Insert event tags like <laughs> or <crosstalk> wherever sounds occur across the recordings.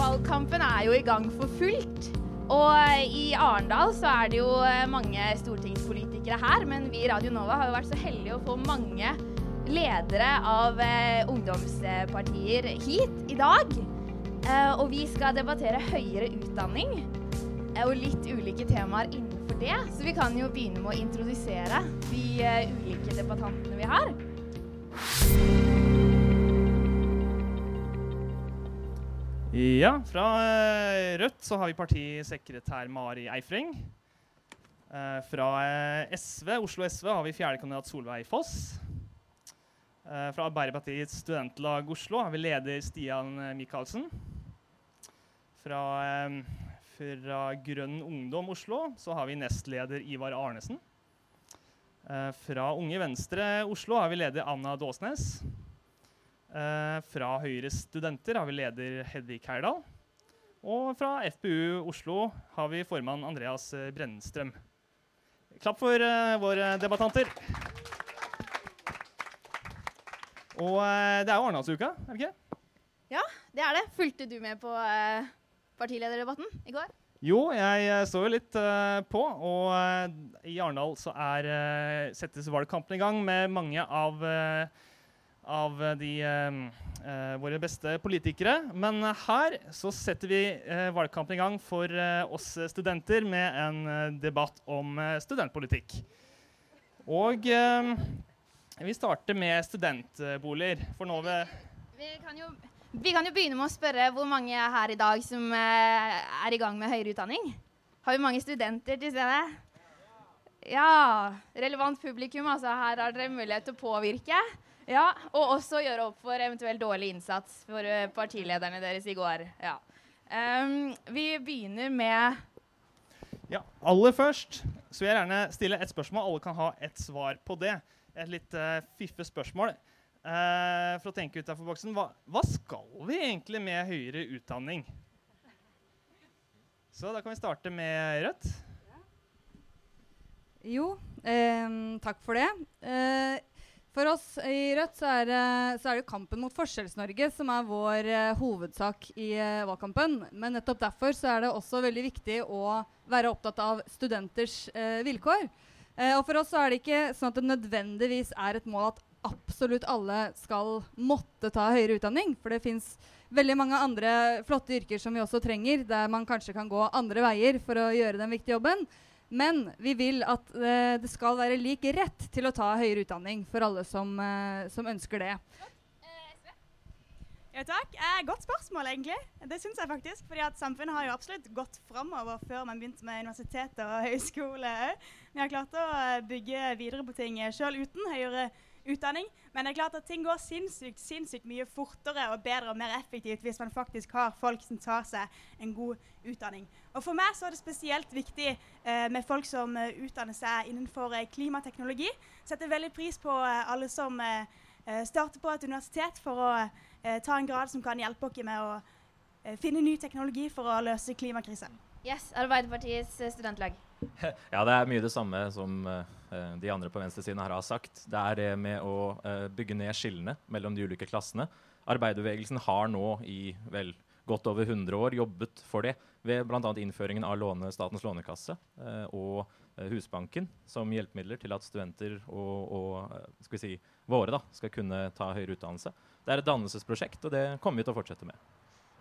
Valgkampen er jo i gang for fullt. Og i Arendal så er det jo eh, mange stortingspolitikere her, men vi i Radio Nova har jo vært så heldige å få mange ledere av eh, ungdomspartier hit i dag. Eh, og vi skal debattere høyere utdanning og litt ulike temaer innenfor det. Så vi kan jo begynne med å introdusere de eh, ulike debattantene vi har. Ja, fra eh, Rødt så har vi partisekretær Mari Eifring. Eh, fra SV, Oslo SV har vi fjerdekandidat Solveig Foss. Fra Arbeiderpartiets studentlag Oslo har vi leder Stian Michaelsen. Fra, fra Grønn Ungdom Oslo så har vi nestleder Ivar Arnesen. Eh, fra Unge Venstre Oslo har vi leder Anna Dåsnes. Eh, fra Høyres studenter har vi leder Hedvig Heyerdahl. Og fra FPU Oslo har vi formann Andreas eh, Brennstrøm. Klapp for våre debattanter. Og det er jo Arendalsuka, er det ikke? Ja, Det er det. Fulgte du med på partilederdebatten i går? Jo, jeg eh, så jo litt uh, på, og uh, i Arendal så er, uh, settes valgkampen i gang med mange av, av de våre beste politikere. Men her så setter vi valgkampen i gang for oss studenter med en debatt om studentpolitikk. Og vi starter med studentboliger. For nå ved Vi kan, jo, vi kan jo begynne med å spørre hvor mange er her i dag som eh, er i gang med høyere utdanning. Har vi mange studenter til stede? Ja. Relevant publikum, altså. Her har dere mulighet til å påvirke. Ja, Og også gjøre opp for eventuell dårlig innsats for eh, partilederne deres i går. Ja. Um, vi begynner med Ja, aller først så vil jeg gjerne stille et spørsmål. Alle kan ha et svar på det. Et litt uh, fiffig spørsmål. Eh, for å tenke utafor boksen. Hva, hva skal vi egentlig med høyere utdanning? Så da kan vi starte med Rødt. Jo, eh, takk for det. Eh, for oss i Rødt så er, det- så er det kampen mot Forskjells-Norge som er vår eh, hovedsak i eh, valgkampen. Men nettopp derfor så er det også veldig viktig å være opptatt av studenters eh, vilkår. Eh, og for oss så er det ikke sånn at det nødvendigvis er et mål at absolutt alle skal måtte ta høyere utdanning. For det fins veldig mange andre flotte yrker som vi også trenger, der man kanskje kan gå andre veier for å gjøre den viktige jobben. Men vi vil at eh, det skal være lik rett til å ta høyere utdanning for alle som, eh, som ønsker det. Ja, takk. Eh, godt spørsmål, egentlig. Det syns jeg faktisk. fordi at samfunnet har jo absolutt gått framover før man begynte med universitet og <laughs> høyskole. Vi har klart å eh, bygge videre på ting sjøl uten høyere utdanning. Men det er klart at ting går sinnssykt, sinnssykt mye fortere og bedre og mer effektivt hvis man faktisk har folk som tar seg en god utdanning. Og For meg så er det spesielt viktig eh, med folk som uh, utdanner seg innenfor uh, klimateknologi. Setter veldig pris på uh, alle som starter på et universitet for å ta en grad som kan hjelpe oss med å finne ny teknologi for å løse klimakrisen. Yes, Arbeiderpartiets studentlag. <laughs> Ja, det er mye det samme som eh, de andre på venstresiden her har sagt. Det er det med å eh, bygge ned skillene mellom de ulike klassene. Arbeiderbevegelsen har nå i vel godt over 100 år jobbet for det ved bl.a. innføringen av låne, Statens lånekasse eh, og Husbanken som hjelpemidler til at studenter og, og skal si, våre da, skal kunne ta høyere utdannelse. Det er et dannelsesprosjekt, og det kommer vi til å fortsette med.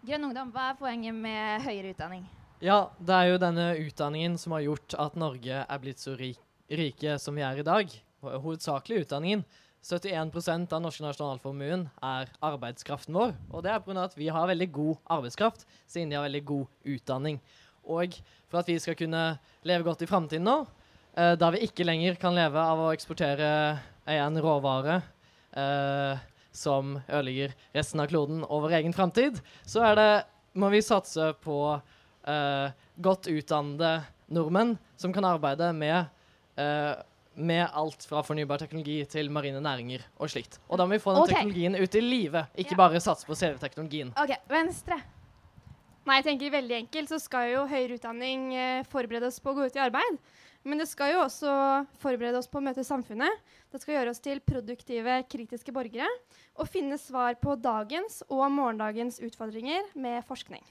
Grønn ungdom, hva er poenget med høyere utdanning? Ja, det er jo denne utdanningen som har gjort at Norge er blitt så rik, rike som vi er i dag. Hovedsakelig utdanningen. 71% av norske nasjonalformuen er arbeidskraften vår. Og det er pga. at vi har veldig god arbeidskraft, siden de har veldig god utdanning. Og for at vi skal kunne leve godt i framtiden nå, eh, da vi ikke lenger kan leve av å eksportere en råvare eh, som ødelegger resten av kloden og vår egen framtid, så det, må vi satse på eh, godt utdannede nordmenn som kan arbeide med, uh, med alt fra fornybar teknologi til marine næringer og slikt. Og da må vi få den okay. teknologien ut i livet, ikke Ja. bare satse på selve teknologien. OK, Venstre. Nei, jeg tenker veldig enkelt så skal jo høyere utdanning eh, forberede oss på å gå ut i arbeid. Men det skal jo også forberede oss på å møte samfunnet. Det skal gjøre oss til produktive, kritiske borgere og finne svar på dagens og morgendagens utfordringer med forskning.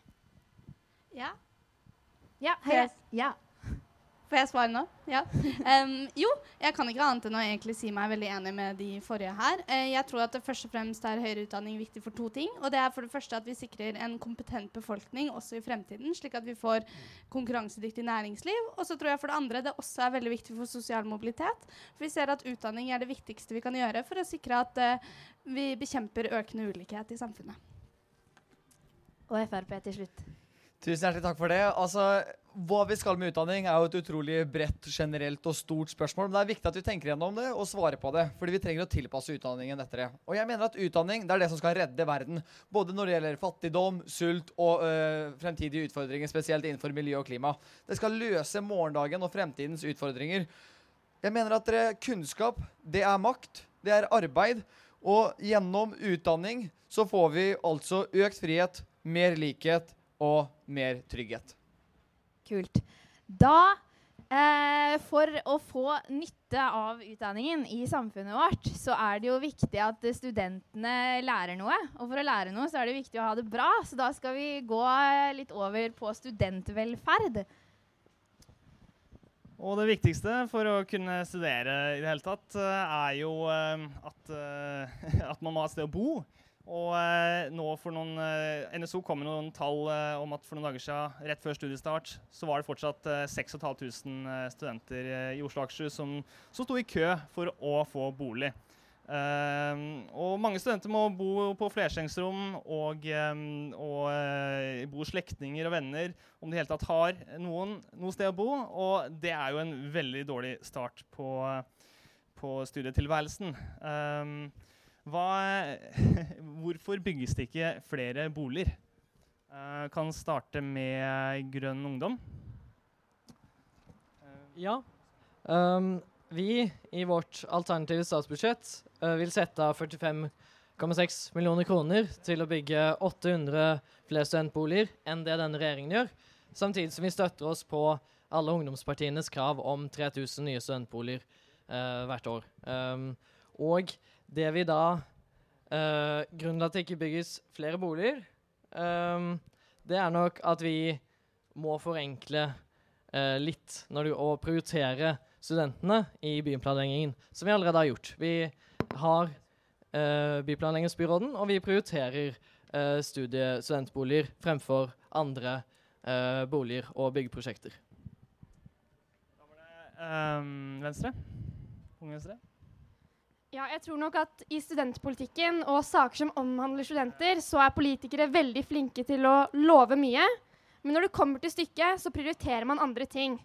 Ja. Ja, Hei. Ja. Får jeg svare nå? Ja. <laughs> Um, jo, jeg kan ikke annet enn å egentlig si meg veldig enig med de forrige her. Uh, jeg tror at det først og fremst er høyere utdanning viktig for to ting. Og det er for det første at vi sikrer en kompetent befolkning også i fremtiden, slik at vi får konkurransedyktig næringsliv. Og så tror jeg for det andre det også er veldig viktig for sosial mobilitet. For vi ser at utdanning er det viktigste vi kan gjøre for å sikre at uh, vi bekjemper økende ulikhet i samfunnet. Og Frp til slutt. Tusen hjertelig takk for det. Altså, Hva vi skal med utdanning, er jo et utrolig bredt, generelt og stort spørsmål. Men det er viktig at vi tenker gjennom det og svarer på det. Fordi vi trenger å tilpasse utdanningen etter det. Og jeg mener at utdanning det er det som skal redde verden. Både når det gjelder fattigdom, sult og øh, fremtidige utfordringer, spesielt innenfor miljø og klima. Det skal løse morgendagen og fremtidens utfordringer. Jeg mener at dere, kunnskap, det er makt. Det er arbeid. Og gjennom utdanning så får vi altså økt frihet, mer likhet og mer trygghet. Kult. Da, eh, for å få nytte av utdanningen i samfunnet vårt, så er det jo viktig at studentene lærer noe. Og for å lære noe, så er det viktig å ha det bra. Så da skal vi gå litt over på studentvelferd. Og det viktigste for å kunne studere i det hele tatt, eh, er jo eh, at, eh, <laughs> at man må ha et sted å bo. Og eh, nå for noen eh, NSO kom med noen tall eh, om at for noen dager siden, rett før studiestart, så var det fortsatt eh, 6500 studenter eh, i Oslo og Akershus som, som sto i kø for å få bolig. Eh, og mange studenter må bo på flersengsrom og, eh, og eh, bo slektninger og venner om de i hele tatt har noen noe sted å bo. Og det er jo en veldig dårlig start på, på studietilværelsen. Um, hva, <laughs> hvorfor bygges det ikke flere boliger? Uh, kan starte med Grønn Ungdom. Ja. Um, vi i vårt alternative statsbudsjett uh, vil sette av 45,6 millioner kroner til å bygge 800 flere studentboliger enn det denne regjeringen gjør, samtidig som vi støtter oss på alle ungdomspartienes krav om 3000 nye studentboliger uh, hvert år. Um, og det vi da uh, Grunnen til at det ikke bygges flere boliger, um, det er nok at vi må forenkle uh, litt når du, og prioritere studentene i byplanleggingen, som vi allerede har gjort. Vi har uh, byplanleggingsbyråden, og vi prioriterer uh, studentboliger fremfor andre boliger og byggeprosjekter. Um, venstre? Unge Venstre? Ja, jeg tror nok at i studentpolitikken og saker som omhandler studenter, så er politikere veldig flinke til å love mye. Men når det kommer til stykket, så prioriterer man andre ting.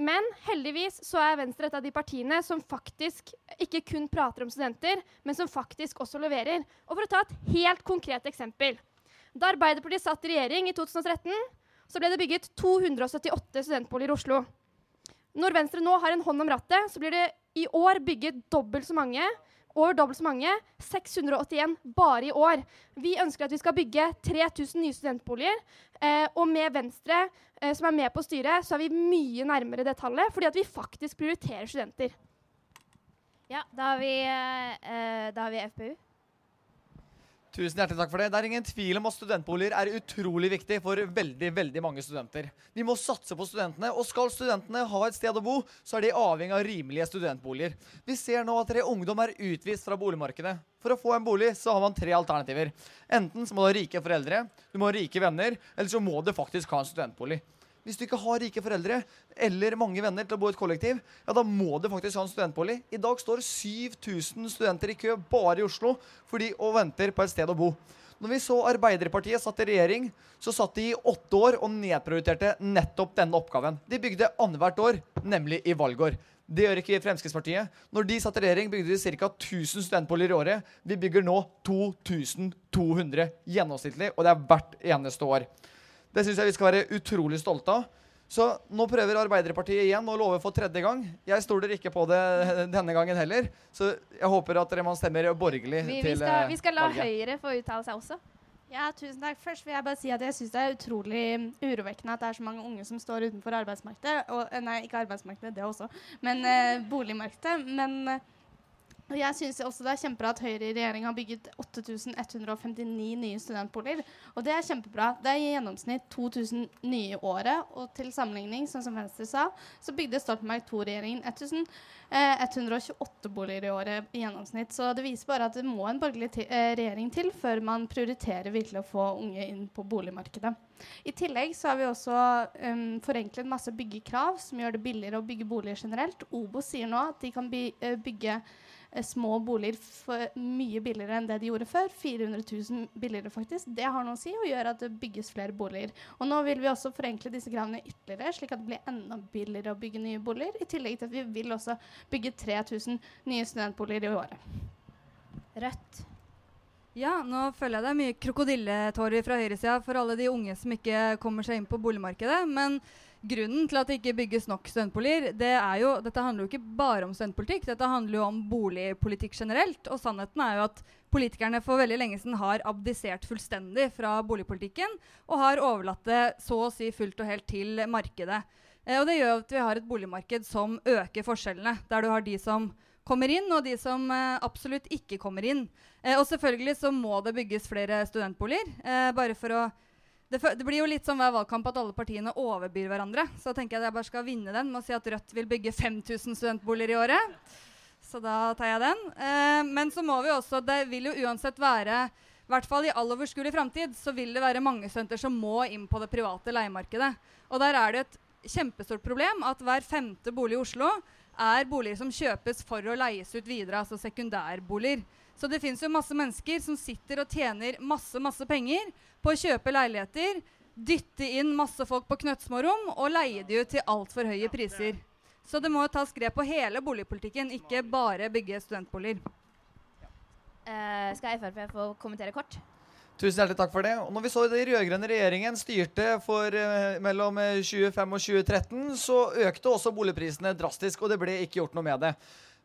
Men heldigvis så er Venstre et av de partiene som faktisk ikke kun prater om studenter, men som faktisk også leverer. Og for å ta et helt konkret eksempel. Da Arbeiderpartiet satt i regjering i 2013, så ble det bygget 278 studentboliger i Oslo. Når Venstre nå har en hånd om rattet, så blir det i år bygget dobbelt så mange. Over dobbelt så mange. 681 bare i år. Vi ønsker at vi skal bygge 3000 nye studentboliger. Eh, og med Venstre, eh, som er med på styret, så er vi mye nærmere det tallet. Fordi at vi faktisk prioriterer studenter. Ja, da har vi, eh, da har vi FPU. Tusen hjertelig takk for det. Det er ingen tvil om at studentboliger er utrolig viktig for veldig veldig mange studenter. Vi må satse på studentene, og skal studentene ha et sted å bo, så er de avhengig av rimelige studentboliger. Vi ser nå at tre ungdom er utvist fra boligmarkedet. For å få en bolig så har man tre alternativer. Enten så må du ha rike foreldre, du må ha rike venner, eller så må du faktisk ha en studentbolig. Hvis du ikke har rike foreldre eller mange venner til å bo i et kollektiv, ja, da må du faktisk ha en studentbolig. I dag står 7000 studenter i kø bare i Oslo fordi og venter på et sted å bo. Når vi så Arbeiderpartiet satt i regjering, så satt de i åtte år og nedprioriterte nettopp denne oppgaven. De bygde annethvert år, nemlig i valgår. Det gjør ikke Fremskrittspartiet. Når de satt i regjering, bygde de ca. 1000 studentboliger i året. Vi bygger nå 2200 gjennomsnittlig, og det er hvert eneste år. Det syns jeg vi skal være utrolig stolte av. Så nå prøver Arbeiderpartiet igjen å love for tredje gang. Jeg stoler ikke på det <laughs> denne gangen heller. Så jeg håper at dere man stemmer borgerlig Vi, vi, til skal, vi skal la valget. Høyre få uttale seg også. Ja, tusen takk. Først vil jeg bare si at jeg syns det er utrolig urovekkende at det er så mange unge som står utenfor arbeidsmarkedet. Og, eh, nei, ikke arbeidsmarkedet, det også, men eh, boligmarkedet. Men eh, jeg syns også det er kjempebra at Høyre i regjering har bygget 8159 nye studentboliger. Og det er kjempebra. Det er i gjennomsnitt 2000 nye i året. Og til sammenligning, sånn som Venstre sa, så bygde Stoltenberg II-regjeringen 1128 boliger i året i gjennomsnitt. Så det viser bare at det må en borgerlig eh, regjering til før man prioriterer virkelig å få unge inn på boligmarkedet. I tillegg så har vi også um, forenklet masse byggekrav som gjør det billigere å bygge boliger generelt. Obo sier nå at de kan by eh, bygge eh, små boliger for mye billigere enn det de gjorde før. 400 000 billigere, faktisk. Det har noe å si og gjør at det bygges flere boliger. Og nå vil vi også forenkle disse kravene ytterligere, slik at det blir enda billigere å bygge nye boliger. I tillegg til at vi vil også bygge 3000 nye studentboliger i året. Rødt. Ja, nå føler jeg det er mye krokodilletårer fra høyresida for alle de unge som ikke kommer seg inn på boligmarkedet. Men grunnen til at det ikke bygges nok studentboliger, det er jo, dette handler jo ikke bare om studentpolitikk, dette handler jo om boligpolitikk generelt. Og sannheten er jo at politikerne for veldig lenge siden har abdisert fullstendig fra boligpolitikken og har overlatt det så å si fullt og helt til markedet. Eh, og det gjør at vi har et boligmarked som øker forskjellene, der du har de som kommer inn, og de som eh, absolutt ikke kommer inn. Eh, og selvfølgelig så må det bygges flere studentboliger. Eh, bare for å det, det blir jo litt som hver valgkamp at alle partiene overbyr hverandre. Så da tenker jeg at jeg bare skal vinne den med å si at Rødt vil bygge 5000 studentboliger i året. Så da tar jeg den. Eh, men så må vi også Det vil jo uansett være i hvert fall i all overskuelig framtid så vil det være mange studenter som må inn på det private leiemarkedet. Og der er det et kjempestort problem at hver femte bolig i Oslo er boliger som kjøpes for å leies ut videre, altså sekundærboliger. Så det fins jo masse mennesker som sitter og tjener masse, masse penger på å kjøpe leiligheter, dytte inn masse folk på knøttsmå rom og leie de ut til altfor høye priser. Så det må tas grep på hele boligpolitikken, ikke bare bygge studentboliger. Uh, skal Frp få kommentere kort? Tusen hjertelig takk for det. Og når vi så den rød-grønne regjeringen styrte for eh, mellom eh, 2005 og 2013, så økte også boligprisene drastisk, og det ble ikke gjort noe med det.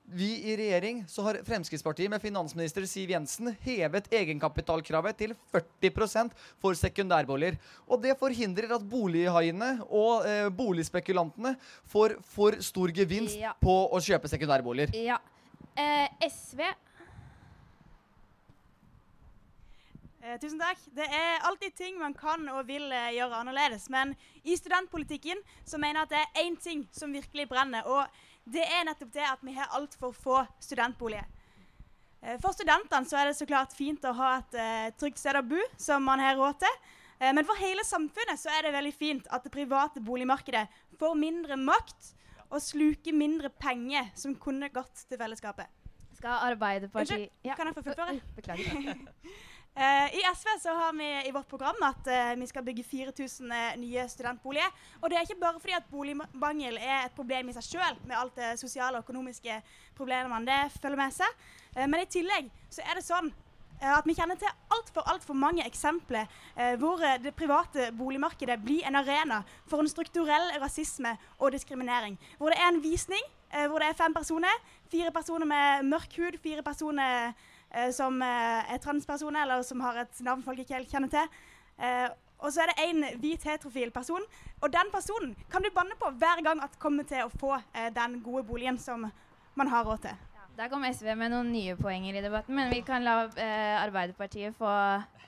Vi i regjering så har Fremskrittspartiet med finansminister Siv Jensen hevet egenkapitalkravet til 40% for sekundærboliger. Og det forhindrer at bolighaiene og eh, boligspekulantene får for stor gevinst Ja. på å kjøpe sekundærboliger. Ja. Eh, SV Eh, tusen takk. Det er alltid ting man kan og vil eh, gjøre annerledes. Men i studentpolitikken så mener jeg at det er én ting som virkelig brenner. Og det er nettopp det at vi har altfor få studentboliger. Eh, for studentene så er det så klart fint å ha et uh, trygt sted å bo som man har råd til. Uh, men for hele samfunnet så er det veldig fint at det private boligmarkedet får mindre makt og sluker mindre penger som kunne gått til fellesskapet. skal Arbeiderpartiet Unnskyld, kan jeg få fullføre? Beklager. <laughs> Eh, I SV så har vi i vårt program at eh, vi skal bygge 4000 eh, nye studentboliger. Og det er ikke bare fordi at boligmangel er et problem i seg sjøl, med alt det sosiale og økonomiske problemene det følger med seg. Men i tillegg så er det sånn at vi kjenner til altfor alt for mange eksempler hvor det private boligmarkedet blir en arena for en strukturell rasisme og diskriminering. Hvor det er en visning hvor det er fem personer. Fire personer med mørk hud, fire personer som eh, er transpersoner, eller som har et navn folk ikke helt kjenner til. Eh, og så er det én hvit heterofil person. Og den personen kan du banne på hver gang at kommer til å få eh, den gode boligen som man har råd til. Der kom SV med noen nye poenger i debatten, men vi kan la eh, Arbeiderpartiet få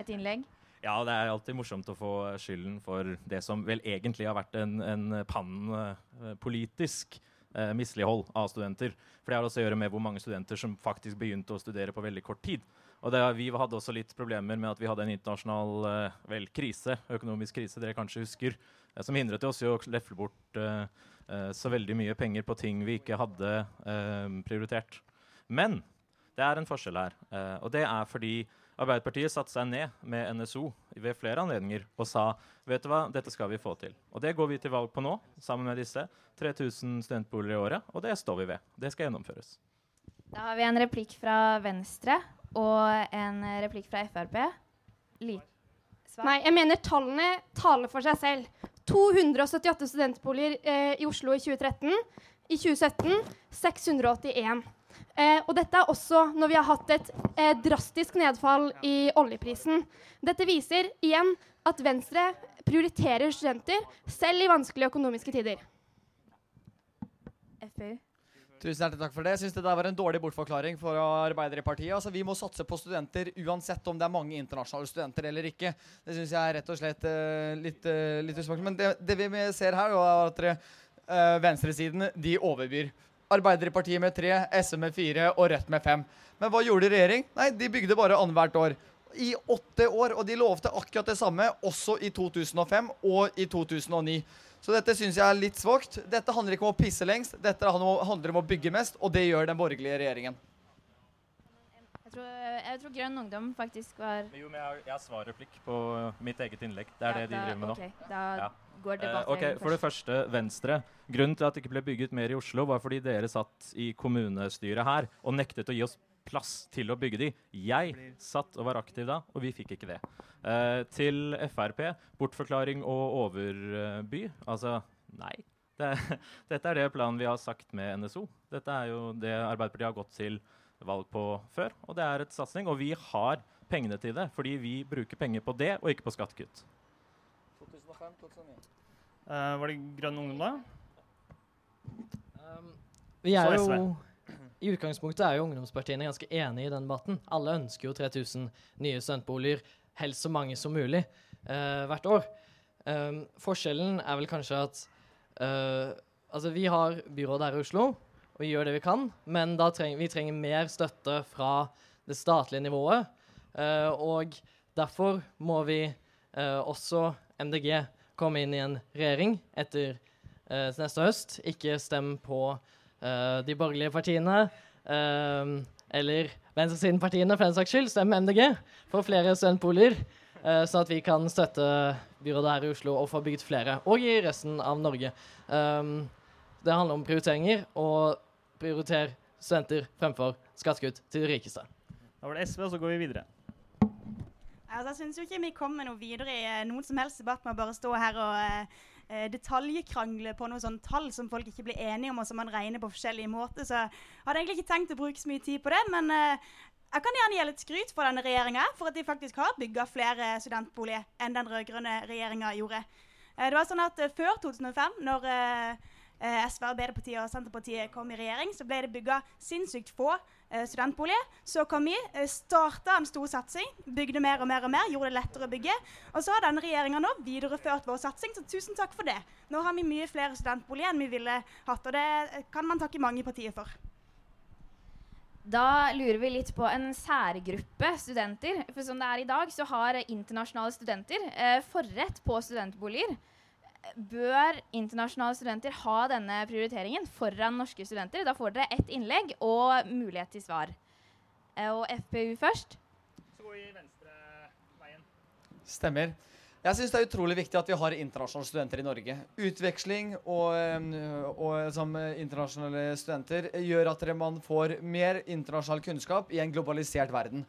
et innlegg. Ja, det er alltid morsomt å få skylden for det som vel egentlig har vært en, en pan-politisk eh, mislighold av studenter. For det har også å gjøre med hvor mange studenter som faktisk begynte å studere på veldig kort tid. Og det, vi hadde også litt problemer med at vi hadde en internasjonal eh, vel, krise, økonomisk krise, dere kanskje husker, eh, som hindret oss i å lefle bort eh, eh, så veldig mye penger på ting vi ikke hadde eh, prioritert. Men det er en forskjell her, og det er fordi Arbeiderpartiet satte seg ned med NSO ved flere anledninger og sa vet du hva, dette skal vi få til. Og det går vi til valg på nå, sammen med disse. 3000 studentboliger i året, og det står vi ved. Det skal gjennomføres. Da har vi en replikk fra Venstre og en replikk fra Frp. Li- Nei, jeg mener tallene taler for seg selv. 278 studentboliger eh, i Oslo i 2013. I 2017 681. Eh, og dette er også når vi har hatt et eh, drastisk nedfall i oljeprisen. Dette viser igjen at Venstre prioriterer studenter selv i vanskelige økonomiske tider. FU. Tusen hjertelig takk for det. Jeg synes det der var en dårlig bortforklaring for Arbeiderpartiet. Altså, vi må satse på studenter uansett om det er mange internasjonale studenter eller ikke. Det syns jeg er rett og slett uh, litt, uh, litt usmakelig. Men det, det, vi ser her, er at uh, venstresiden de overbyr. Arbeiderpartiet med tre, SV med fire og Rødt med fem. Men hva gjorde regjering? Nei, de bygde bare annethvert år. I åtte år, og de lovte akkurat det samme også i 2005 og i 2009. Så dette syns jeg er litt svakt. Dette handler ikke om å pisse lengst, dette handler om å bygge mest, og det gjør den borgerlige regjeringen. Jeg tror, jeg tror Grønn Ungdom faktisk var Jo, men jeg har, jeg har svarreplikk på mitt eget innlegg. Det er ja, det de da, driver med okay. nå. Da ja. Går Eh, debatten okay, For det første, Venstre. Grunnen til at det ikke ble bygget mer i Oslo, var fordi dere satt i kommunestyret her og nektet å gi oss plass til å bygge de. Jeg satt og var aktiv da, og vi fikk ikke det. Eh, til Frp, bortforklaring og overby. Altså, nei. Det, <laughs> dette er det planen vi har sagt med NSO. Dette er jo det Arbeiderpartiet har gått til valg på før, og det er et satsing. Og vi har pengene til det, fordi vi bruker penger på det, og ikke på skattekutt. 2005-2009. Uh, var det Grønn Ungdom, da? Um, vi er jo I utgangspunktet er jo ungdomspartiene ganske enige i den debatten. Alle ønsker jo 3000 nye studentboliger, helst så mange som mulig uh, hvert år. Um, forskjellen er vel kanskje at uh, Altså, vi har byrådet her i Oslo, og vi gjør det vi kan, men da treng, vi trenger mer støtte fra det statlige nivået. eh, og derfor må vi eh, også, MDG, komme inn i en regjering etter eh, neste høst. Ikke stem på eh, de borgerlige partiene. eh, eller venstresidenpartiene, for den saks skyld. Stem MDG for flere studentboliger. Uh, sånn at vi kan støtte byrådet her i Oslo og få bygd flere. Og i resten av Norge. Um, det handler om prioriteringer, og prioriter studenter fremfor skattekutt til de rikeste. Da var det SV, og så går vi videre. Altså, jeg syns jo ikke vi kommer noe videre i eh, noen som helst debatt med å bare stå her og eh, detaljkrangle på noen sånne tall som folk ikke blir enige om, og som man regner på forskjellige måter. Så jeg hadde egentlig ikke tenkt å bruke så mye tid på det, men eh, jeg kan gjerne gi litt skryt for denne regjeringa for at de faktisk har bygga flere studentboliger enn den rød-grønne regjeringa gjorde. Det var sånn at Før 2005, når SV, Arbeiderpartiet og Senterpartiet kom i regjering, så ble det bygga sinnssykt få eh, studentboliger. Så kom vi, eh, starta en stor satsing, bygde mer og mer og mer, gjorde det lettere å bygge. Og så har denne regjeringa nå videreført vår satsing, så tusen takk for det. Nå har vi mye flere studentboliger enn vi ville hatt, og det kan man takke mange partier for. Da lurer vi litt på en særgruppe studenter. For som det er i dag, så har internasjonale studenter eh, forrett på studentboliger. Bør internasjonale studenter ha denne prioriteringen foran norske studenter? Da får dere ett innlegg og mulighet til svar. Eh, og FPU først. Så går vi venstre veien. Stemmer. Jeg syns det er utrolig viktig at vi har internasjonale studenter i Norge. Utveksling og, og som internasjonale studenter gjør at man får mer internasjonal kunnskap i en globalisert verden.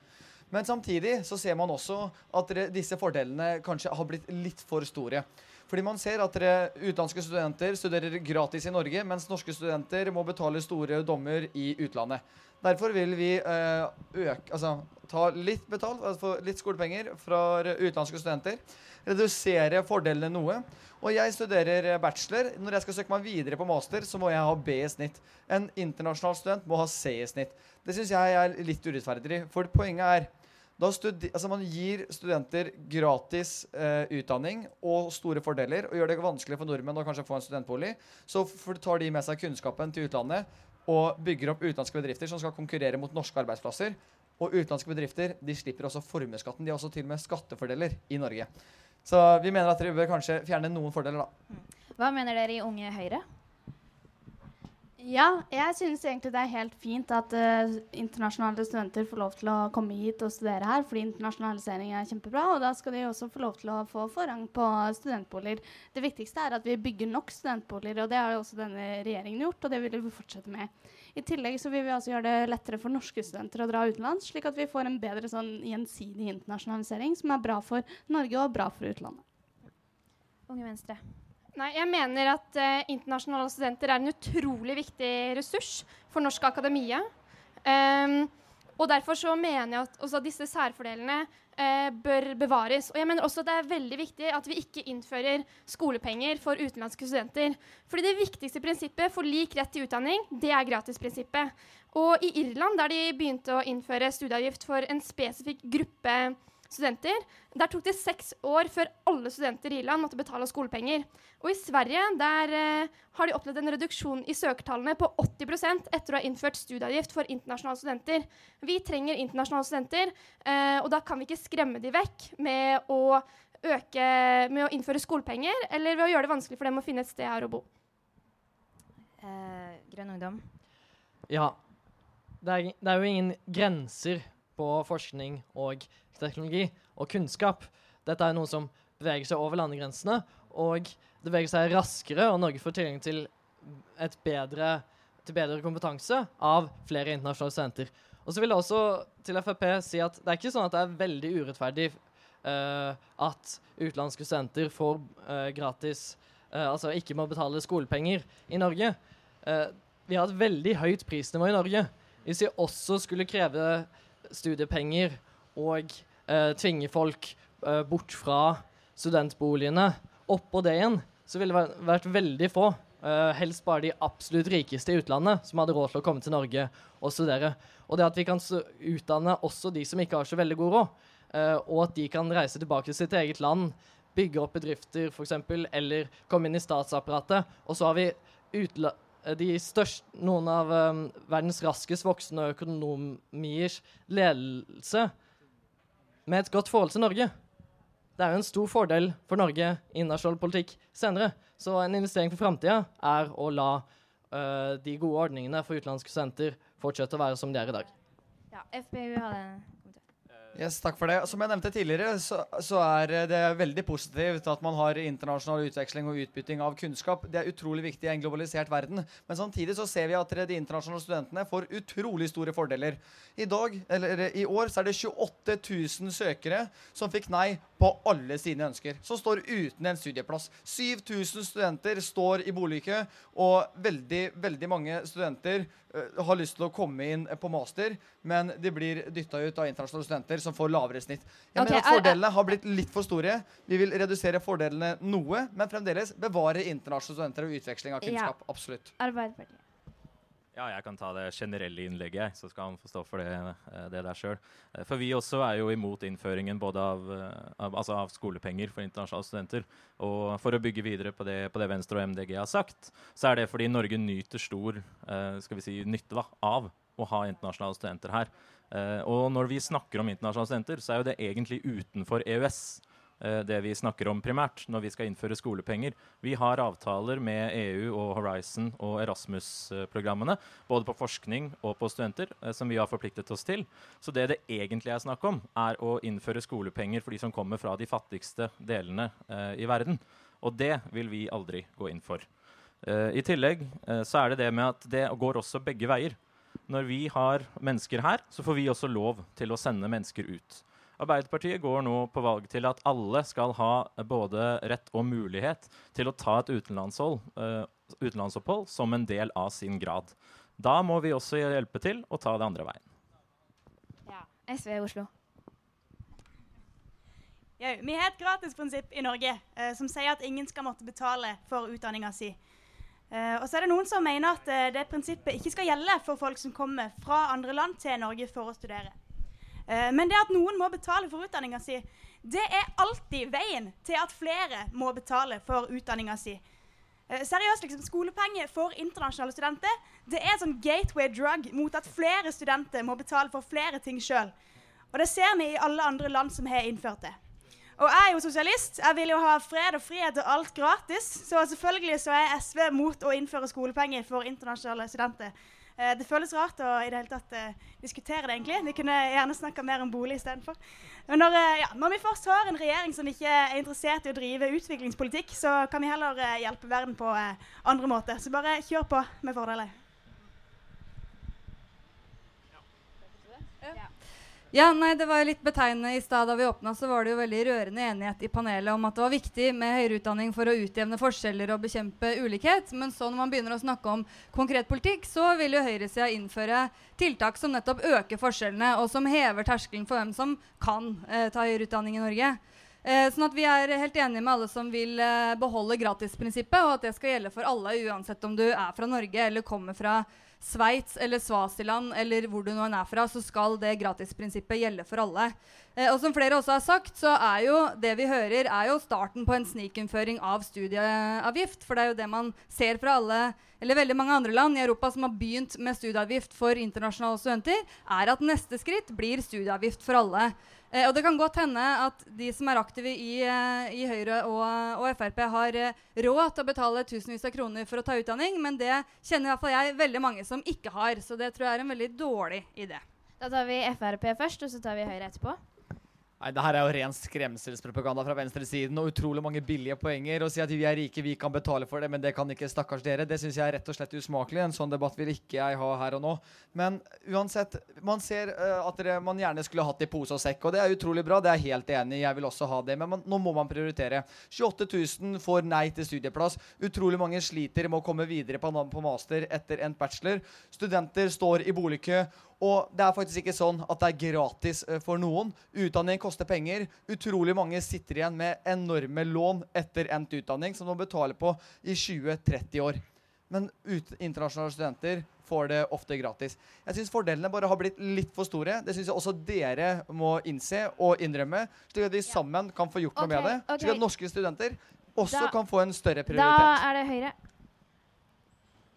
Men samtidig så ser man også at disse fordelene kanskje har blitt litt for store. Fordi man ser at dere utenlandske studenter studerer gratis i Norge, mens norske studenter må betale store dommer i utlandet. Derfor vil vi øh, øke, altså, ta litt betalt, altså litt skolepenger fra utenlandske studenter. Redusere fordelene noe. Og jeg studerer bachelor. Når jeg skal søke meg videre på master, så må jeg ha B i snitt. En internasjonal student må ha C i snitt. Det syns jeg er litt urettferdig. For poenget er altså Man gir studenter gratis eh, utdanning og store fordeler og gjør det vanskelig for nordmenn å kanskje få en studentbolig. Så tar de med seg kunnskapen til utlandet og bygger opp utenlandske bedrifter som skal konkurrere mot norske arbeidsplasser. Og utenlandske bedrifter de slipper også formuesskatten. De har også til og med skattefordeler i Norge. Så vi mener at dere bør kanskje fjerne noen fordeler, da. Hva mener dere i Unge Høyre? Ja, jeg synes egentlig det er helt fint at uh, internasjonale studenter får lov til å komme hit og studere her, fordi internasjonalisering er kjempebra, og da skal de også få lov til å få forrang på studentboliger. Det viktigste er at vi bygger nok studentboliger, og det har jo også denne regjeringen gjort, og det vil vi fortsette med. I tillegg så vil vi også gjøre det lettere for norske studenter å dra utenlands, slik at vi får en bedre sånn gjensidig internasjonalisering som er bra for Norge og bra for utlandet. Unge Venstre. Nei, jeg mener at eh, internasjonale studenter er en utrolig viktig ressurs for norsk akademia. Um, og derfor så mener jeg at også disse særfordelene eh, bør bevares. Og jeg mener også at det er veldig viktig at vi ikke innfører skolepenger for utenlandske studenter. Fordi det viktigste prinsippet for lik rett til utdanning, det er gratisprinsippet. Og i Irland, der de begynte å innføre studieavgift for en spesifikk gruppe studenter. Der tok det seks år før alle studenter i Irland måtte betale skolepenger. Og i Sverige der eh, har de opplevd en reduksjon i søkertallene på 80% etter å ha innført studieavgift for internasjonale studenter. Vi trenger internasjonale studenter, eh, og da kan vi ikke skremme de vekk med å, øke, med å innføre skolepenger, eller ved å gjøre det vanskelig for dem å finne et sted her å bo. Eh, grønn ungdom. Ja. Det er, det er jo ingen grenser på forskning og teknologi og kunnskap. Dette er noe som beveger seg over landegrensene, og det beveger seg raskere, og Norge får tilgang til bedre, til bedre kompetanse av flere internasjonale studenter. Og så vil jeg også til Frp si at det er ikke sånn at det er veldig urettferdig uh, at utenlandske studenter får uh, gratis uh, Altså ikke må betale skolepenger i Norge. Vi har et veldig høyt prisnivå i Norge. Hvis vi også skulle kreve studiepenger og eh, tvinge folk eh, bort fra studentboligene, oppå det igjen, så ville det vært, veldig få, eh, helst bare de absolutt rikeste i utlandet, som hadde råd til å komme til Norge og studere. Og det at vi kan utdanne også de som ikke har så veldig god råd, eh, og at de kan reise tilbake til sitt eget land, bygge opp bedrifter f.eks., eller komme inn i statsapparatet. Og så har vi utla de største, noen av um, verdens raskest voksende økonomiers ledelse med et godt forhold til Norge. Det er jo en stor fordel for Norge i nasjonal politikk senere. Så en investering for framtida er å la uh, de gode ordningene for utenlandske studenter fortsette å være som de er i dag. Ja, FPU hadde. Yes, takk for det. Som jeg nevnte tidligere, så, så er det veldig positivt at man har internasjonal utveksling og utbytting av kunnskap. Det er utrolig viktig i en globalisert verden. Men samtidig så ser vi at de internasjonale studentene får utrolig store fordeler. I dag, eller i år så er det 28 000 søkere som fikk nei på alle sine ønsker. Som står uten en studieplass. 7000 studenter står i boligkø, og veldig, veldig mange studenter eh, har lyst til å komme inn på master, men de blir dytta ut av internasjonale studenter som får lavere snitt. Jeg okay, mener er- at Fordelene har blitt litt for store. Vi vil redusere fordelene noe, men fremdeles bevare internasjonale studenter og utveksling av Ja. kunnskap. Absolutt. Arbeiderpartiet. Ja, jeg kan ta det generelle innlegget, så skal han få stå for det, eh, det der sjøl. For vi også er jo imot innføringen både av, eh, av, altså av skolepenger for internasjonale studenter. Og for å bygge videre på det, på det Venstre og MDG har sagt, så er det fordi Norge nyter stor eh, skal vi si, nytte da, av å ha internasjonale studenter her. Eh, og når vi snakker om internasjonale studenter, så er jo det egentlig utenfor EØS eh, det vi snakker om primært når vi skal innføre skolepenger. Vi har avtaler med EU og Horizon og Erasmus-programmene, både på forskning og på studenter, eh, som vi har forpliktet oss til. Så det det egentlig er snakk om, er å innføre skolepenger for de som kommer fra de fattigste delene eh, i verden. Og det vil vi aldri gå inn for. Eh, I tillegg eh, så er det det med at det går også begge veier. Når vi har mennesker her, så får vi også lov til å sende mennesker ut. Arbeiderpartiet går nå på valg til at alle skal ha både rett og mulighet til å ta et utenlandsopphold, eh, utenlandsopphold som en del av sin grad. Da må vi også hjelpe til å ta det andre veien. Ja. SV Oslo. Ja, vi har et gratisprinsipp i Norge eh, som sier at ingen skal måtte betale for utdanninga si. Eh, og så er det noen som mener at eh, det prinsippet ikke skal gjelde for folk som kommer fra andre land til Norge for å studere. Eh, men det at noen må betale for utdanninga si, det er alltid veien til at flere må betale for utdanninga si. Seriøst, liksom, Skolepenger for internasjonale studenter det er et sånn gateway drug mot at flere studenter må betale for flere ting sjøl. Og det ser vi i alle andre land som har innført det. Og jeg er jo sosialist. Jeg vil jo ha fred og frihet og alt gratis. Så selvfølgelig så er SV mot å innføre skolepenger for internasjonale studenter. Eh, det føles rart å i det hele tatt eh, diskutere det, egentlig. Vi kunne gjerne snakka mer om bolig istedenfor. Når, eh, ja, når vi først har en regjering som ikke er interessert i å drive utviklingspolitikk, så kan vi heller eh, hjelpe verden på eh, andre måter. Så bare kjør på med fordeler. Ja, nei, Det var litt betegnende. I stad da vi åpna, så var det jo veldig rørende enighet i panelet om at det var viktig med høyere utdanning for å utjevne forskjeller og bekjempe ulikhet. Men så når man begynner å snakke om konkret politikk, så vil jo høyresida innføre tiltak som nettopp øker forskjellene, og som hever terskelen for hvem som kan eh, ta høyere utdanning i Norge. Eh, sånn at Vi er helt enige med alle som vil eh, beholde gratisprinsippet, og at det skal gjelde for alle, uansett om du er fra Norge eller kommer fra Sveits eller Svasiland eller hvor du nå er fra, så skal det gratisprinsippet gjelde for alle. Eh, og som flere også har sagt, så er jo det vi hører, er jo starten på en snikinnføring av studieavgift. For det er jo det man ser fra alle, eller veldig mange andre land i Europa som har begynt med studieavgift for internasjonale studenter, er at neste skritt blir studieavgift for alle. Eh, og det kan godt hende at de som er aktive i, eh, i Høyre og, og, Frp, har eh, råd til å betale tusenvis av kroner for å ta utdanning, men det kjenner i hvert fall jeg veldig mange som ikke har. Så det tror jeg er en veldig dårlig idé. Da tar vi Frp først, og så tar vi Høyre etterpå. Nei, det her er jo ren skremselspropaganda fra venstresiden og utrolig mange billige poenger. Å si at vi er rike, vi kan betale for det, men det kan ikke stakkars dere. Det syns jeg er rett og slett usmakelig. En sånn debatt vil ikke jeg ha her og nå. Men uansett, man ser uh, at dere, man gjerne skulle hatt i pose og sekk, og det er utrolig bra. Det er jeg helt enig i. Jeg vil også ha det. Men man, nå må man prioritere. 28 000 får nei til studieplass. Utrolig mange sliter med å komme videre på, på master etter en bachelor. Studenter står i boligkø. Og det er faktisk ikke sånn at det er gratis uh, for noen. Utdanning koster penger. Utrolig mange sitter igjen med enorme lån etter endt utdanning som de betaler på i 20-30 år. Men internasjonale studenter får det ofte gratis. Jeg syns fordelene bare har blitt litt for store. Det syns jeg også dere må innse og innrømme, slik at vi sammen kan få gjort noe med det. Slik at norske studenter også da, kan få en større prioritet. Da er det Høyre.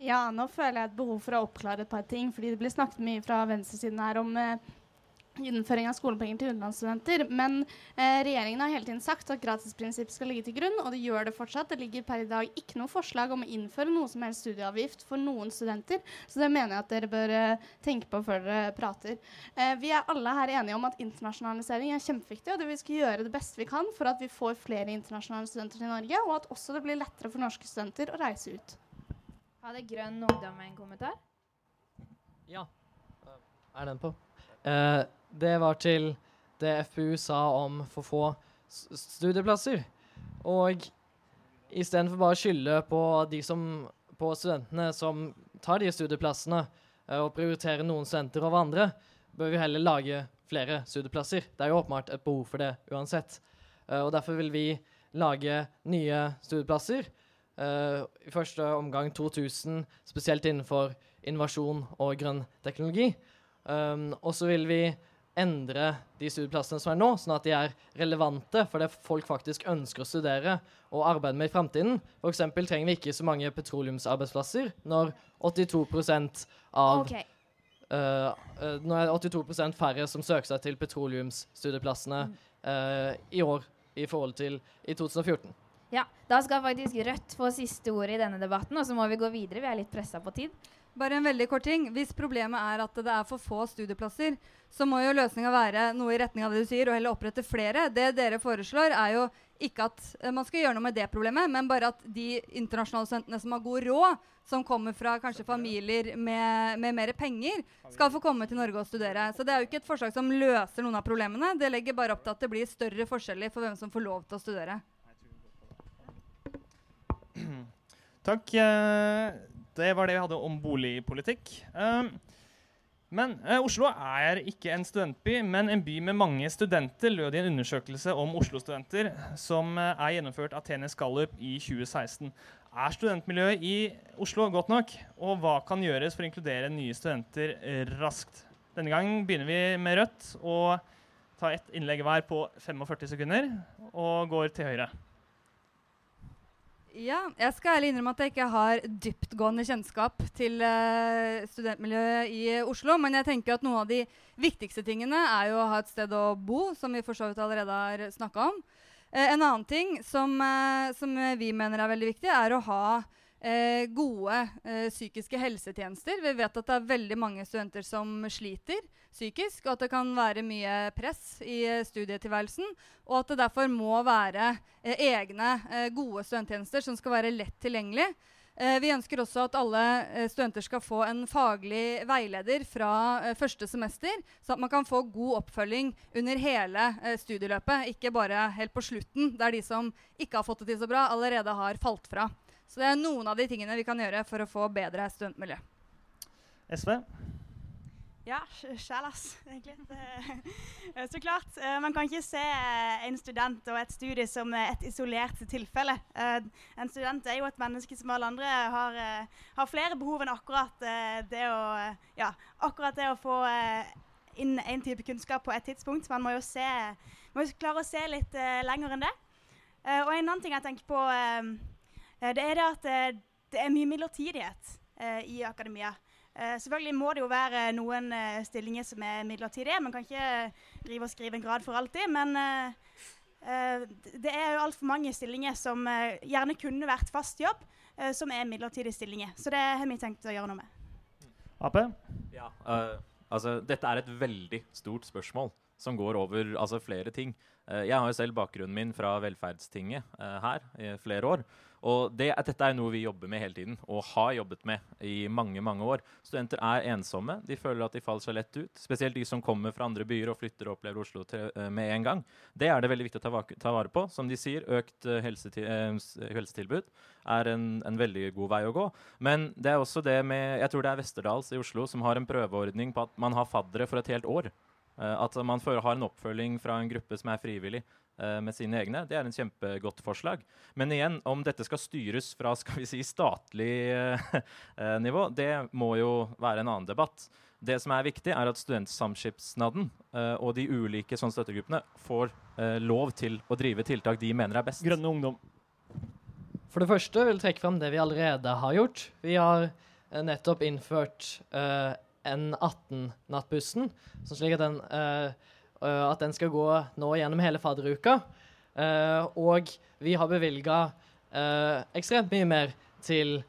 Ja, nå føler jeg et behov for å oppklare et par ting. fordi det blir snakket mye fra venstresiden her om eh, innføring av skolepenger til utenlandsstudenter. Men eh, regjeringen har hele tiden sagt at gratisprinsippet skal ligge til grunn, og det gjør det fortsatt. Det ligger per i dag ikke noe forslag om å innføre noe som helst studieavgift for noen studenter. Så det mener jeg at dere bør eh, tenke på før dere prater. Eh, vi er alle her enige om at internasjonalisering er kjempeviktig, og det vi skal gjøre det beste vi kan for at vi får flere internasjonale studenter til Norge, og at også det blir lettere for norske studenter å reise ut. Hadde Grønn Ungdom en kommentar? Ja. Er den på? Eh, det var til det FPU sa om for få studieplasser. Og istedenfor bare å skylde på, som, på studentene som tar de studieplassene, uh, og prioritere noen studenter over andre, bør vi heller lage flere studieplasser. Det er jo åpenbart et behov for det uansett. Uh, og derfor vil vi lage nye studieplasser I første omgang 2000, spesielt innenfor innovasjon og grønn teknologi. Um, og så vil vi endre de studieplassene som er nå, sånn at de er relevante for det folk faktisk ønsker å studere og arbeide med i framtiden. F.eks. trenger vi ikke så mange petroleumsarbeidsplasser når 82 av okay. uh, Nå er det 82% færre som søker seg til petroleumsstudieplassene uh, i år i forhold til i 2014. Ja, Da skal faktisk Rødt få siste ordet i denne debatten, og så må vi gå videre. Vi er litt pressa på tid. Bare en veldig kort ting. Hvis problemet er at det er for få studieplasser, så må jo løsninga være noe i retning av det du sier, og heller opprette flere. Det dere foreslår, er jo ikke at uh, man skal gjøre noe med det problemet, men bare at de internasjonale studentene som har god råd, som kommer fra kanskje familier med, med mer penger, skal få komme til Norge og studere. Så det er jo ikke et forslag som løser noen av problemene. Det legger bare opp til at det blir større forskjeller for hvem som får lov til å studere. Takk. Eh, det var det vi hadde om boligpolitikk. Eh, men eh, Oslo er ikke en studentby, men en by med mange studenter, lød i en undersøkelse om Oslo-studenter som er gjennomført av TNS Gallup i 2016. Er studentmiljøet i Oslo godt nok, og hva kan gjøres for å inkludere nye studenter raskt? Denne gang begynner vi med Rødt og tar ett innlegg hver på 45 sekunder og går til høyre. Ja, jeg skal ærlig innrømme at jeg ikke har dyptgående kjennskap til uh, studentmiljøet i Oslo. Men jeg tenker at noen av de viktigste tingene er jo å ha et sted å bo, som vi for så vidt allerede har snakka om. Uh, en annen ting som, uh, som, vi mener er veldig viktig, er å ha gode psykiske helsetjenester. Vi vet at det er veldig mange studenter som sliter psykisk, og at det kan være mye press i eh, studietilværelsen. Og at det derfor må være eh, egne eh, gode studenttjenester som skal være lett tilgjengelig. Eh, vi ønsker også at alle eh, studenter skal få en faglig veileder fra eh, første semester, så at man kan få god oppfølging under hele eh, studieløpet, ikke bare helt på slutten, der de som ikke har fått det til så bra, allerede har falt fra. Så det er noen av de tingene vi kan gjøre for å få bedre studentmiljø. SV? Ja, sj- sjæl, ass, egentlig. Det, så klart. eh, Man kan ikke se eh, en student og et studie som eh, et isolert tilfelle. Eh, En student er jo et menneske som alle andre har, eh, har flere behov enn akkurat eh, det å eh, Ja, akkurat det å få eh, inn en type kunnskap på et tidspunkt. Man må jo se må klare å se litt eh, lenger enn det. Eh, og en annen ting jeg tenker på, eh, eh, det er det at eh, det er mye midlertidighet eh, i akademia. Eh, selvfølgelig må det jo være noen eh, stillinger som er midlertidige. Man kan ikke drive og skrive en grad for alltid. Men eh, eh, det er jo altfor mange stillinger som eh, gjerne kunne vært fast jobb, eh, som er midlertidige stillinger. Så det har vi tenkt å gjøre noe med. Ap? Ja, uh, altså, dette er et veldig stort spørsmål som går over altså, flere ting. Uh, jeg har jo selv bakgrunnen min fra velferdstinget uh, her i flere år. Og det, dette er noe vi jobber med hele tiden, og har jobbet med i mange mange år. Studenter er ensomme. De føler at de faller seg lett ut. Spesielt de som kommer fra andre byer og flytter og opplever Oslo til, eh, med en gang. Det er det veldig viktig å ta, vak- ta vare på. Som de sier, økt helsetil, eh, helsetilbud er en, en veldig god vei å gå. Men det er også det med Jeg tror det er Westerdals i Oslo som har en prøveordning på at man har faddere for et helt år. Eh, at man har en oppfølging fra en gruppe som er frivillig eh, med sine egne. Det er en kjempegodt forslag. Men igjen, om dette skal styres fra skal vi si, statlig eh, <laughs> eh, nivå, det må jo være en annen debatt. Det som er viktig, er at Studentsamskipnaden eh, og de ulike sånn støttegruppene får eh, lov til å drive tiltak de mener er best. Grønne ungdom. For det første vil jeg trekke fram det vi allerede har gjort. Vi har eh, nettopp innført uh, N18-nattbussen, sånn slik at den, eh, eh, at den skal gå nå gjennom hele fadderuka. Eh, og vi har bevilga eh, ekstremt mye mer til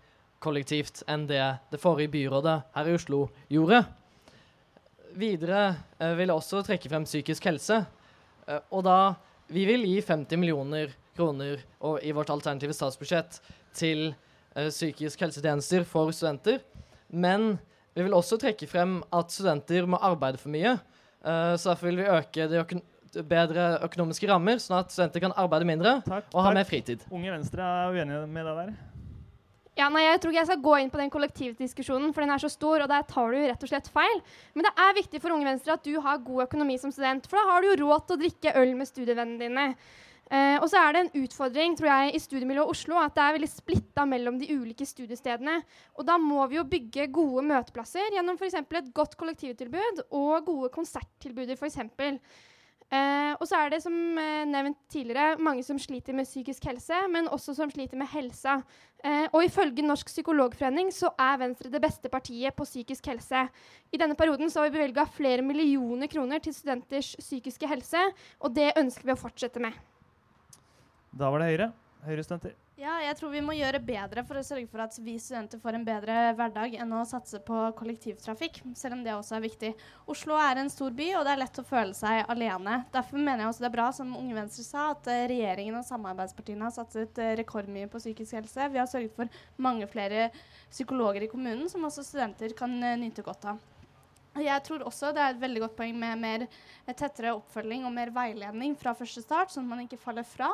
kollektivt enn det det forrige byrådet her i Oslo gjorde. Videre eh, vil jeg også trekke frem psykisk helse. Eh, og da Vi vil gi 50 millioner kroner i vårt alternative statsbudsjett til eh, psykisk helsetjenester for studenter. Men vi vil også trekke frem at studenter må arbeide for mye. Eh, så derfor vil vi øke de økon bedre økonomiske rammer, sånn at studenter kan arbeide mindre Takk. og ha takk. mer fritid. Unge Venstre er uenige med deg der. Ja, nei, Jeg tror ikke jeg skal gå inn på den kollektivdiskusjonen, for den er så stor, og der tar du rett og slett feil. Men det er viktig for Unge Venstre at du har god økonomi som student, for da har du jo råd til å drikke øl med studievennene dine. Eh, og så er det en utfordring tror jeg, i studiemiljøet Oslo at det er veldig splitta mellom de ulike studiestedene. Og da må vi jo bygge gode møteplasser gjennom f.eks. et godt kollektivtilbud og gode konserttilbuder f.eks. Eh, og så er det som eh, nevnt tidligere mange som sliter med psykisk helse, men også som sliter med helsa. Eh, og ifølge Norsk psykologforening så er Venstre det beste partiet på psykisk helse. I denne perioden så har vi bevilga flere millioner kroner til studenters psykiske helse, og det ønsker vi å fortsette med. Da var det Høyre. Høyre-studenter. Ja, jeg tror vi må gjøre bedre for å sørge for at vi studenter får en bedre hverdag enn å satse på kollektivtrafikk, selv om det også er viktig. Oslo er en stor by, og det er lett å føle seg alene. Derfor mener jeg også det er bra, som Unge Venstre sa, at eh, regjeringen og samarbeidspartiene har satset eh, rekordmye på psykisk helse. Vi har sørget for mange flere psykologer i kommunen, som også studenter kan eh, nyte godt av. Jeg tror også det er et veldig godt poeng med mer tettere oppfølging og mer veiledning fra første start, sånn at man ikke faller fra.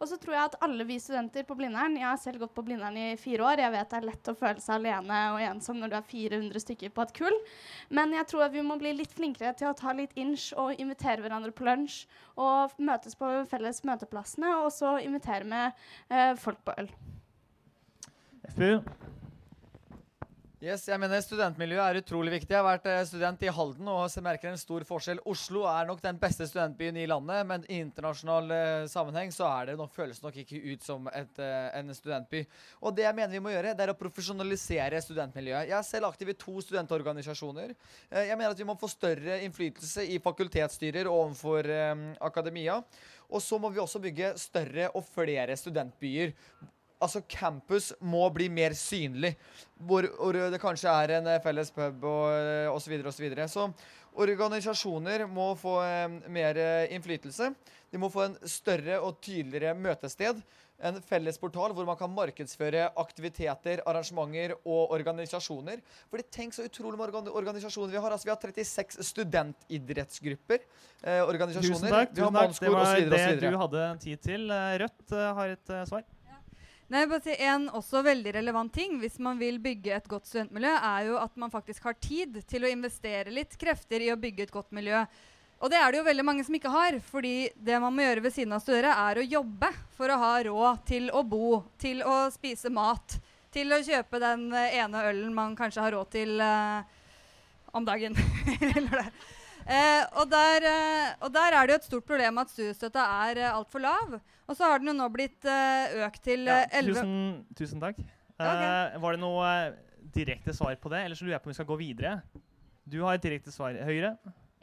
Og så tror jeg at alle vi studenter på Blindern Jeg har selv gått på Blindern i fire år. Jeg vet det er lett å føle seg alene og ensom når du er 400 stykker på et kull. Men jeg tror at vi må bli litt flinkere til å ta litt inch og invitere hverandre på lunsj. Og møtes på felles møteplassene, og så invitere med eh, folk på øl. FPU. Yes, jeg mener Studentmiljøet er utrolig viktig. Jeg har vært eh, student i Halden og merker en stor forskjell. Oslo er nok den beste studentbyen i landet, men i internasjonal eh, sammenheng så er det nok, føles nok ikke ut som et, eh, en studentby. Og det jeg mener vi må gjøre, det er å profesjonalisere studentmiljøet. Jeg er selv aktiv i to studentorganisasjoner. Jeg mener at vi må få større innflytelse i fakultetsstyrer overfor akademia. Og så må vi også bygge større og flere studentbyer altså campus må bli mer synlig. Hvor, hvor det kanskje er en eh, felles pub og osv. osv. Så, videre. så organisasjoner må få eh, mer eh, innflytelse. De må få en større og tydeligere møtested. En felles portal hvor man kan markedsføre aktiviteter, arrangementer og organisasjoner. Fordi tenk så utrolig mange organisasjoner vi har. Altså, vi har 36 studentidrettsgrupper. Eh, organisasjoner. Tusen takk. Tusen takk. Det var det du hadde tid til. Eh, Rødt eh, har et eh, svar. Nei, bare si En også veldig relevant ting hvis man vil bygge et godt studentmiljø, er jo at man faktisk har tid til å investere litt krefter i å bygge et godt miljø. Og det er det jo veldig mange som ikke har. fordi det man må gjøre ved siden av å studere, er å jobbe for å ha råd til å bo, til å spise mat, til å kjøpe den eh, ene ølen man kanskje har råd til uh, om dagen. <laughs> Eh, og, der, eh, og der er det jo et stort problem at studiestøtta er eh, altfor lav. Og så har den jo nå blitt uh, økt til Ja, eh, 11 tusen, tusen takk. Okay. ok. Eh, var det noe eh, direkte svar på det, eller så lurer jeg på om vi skal gå videre? Du har et direkte svar. Høyre?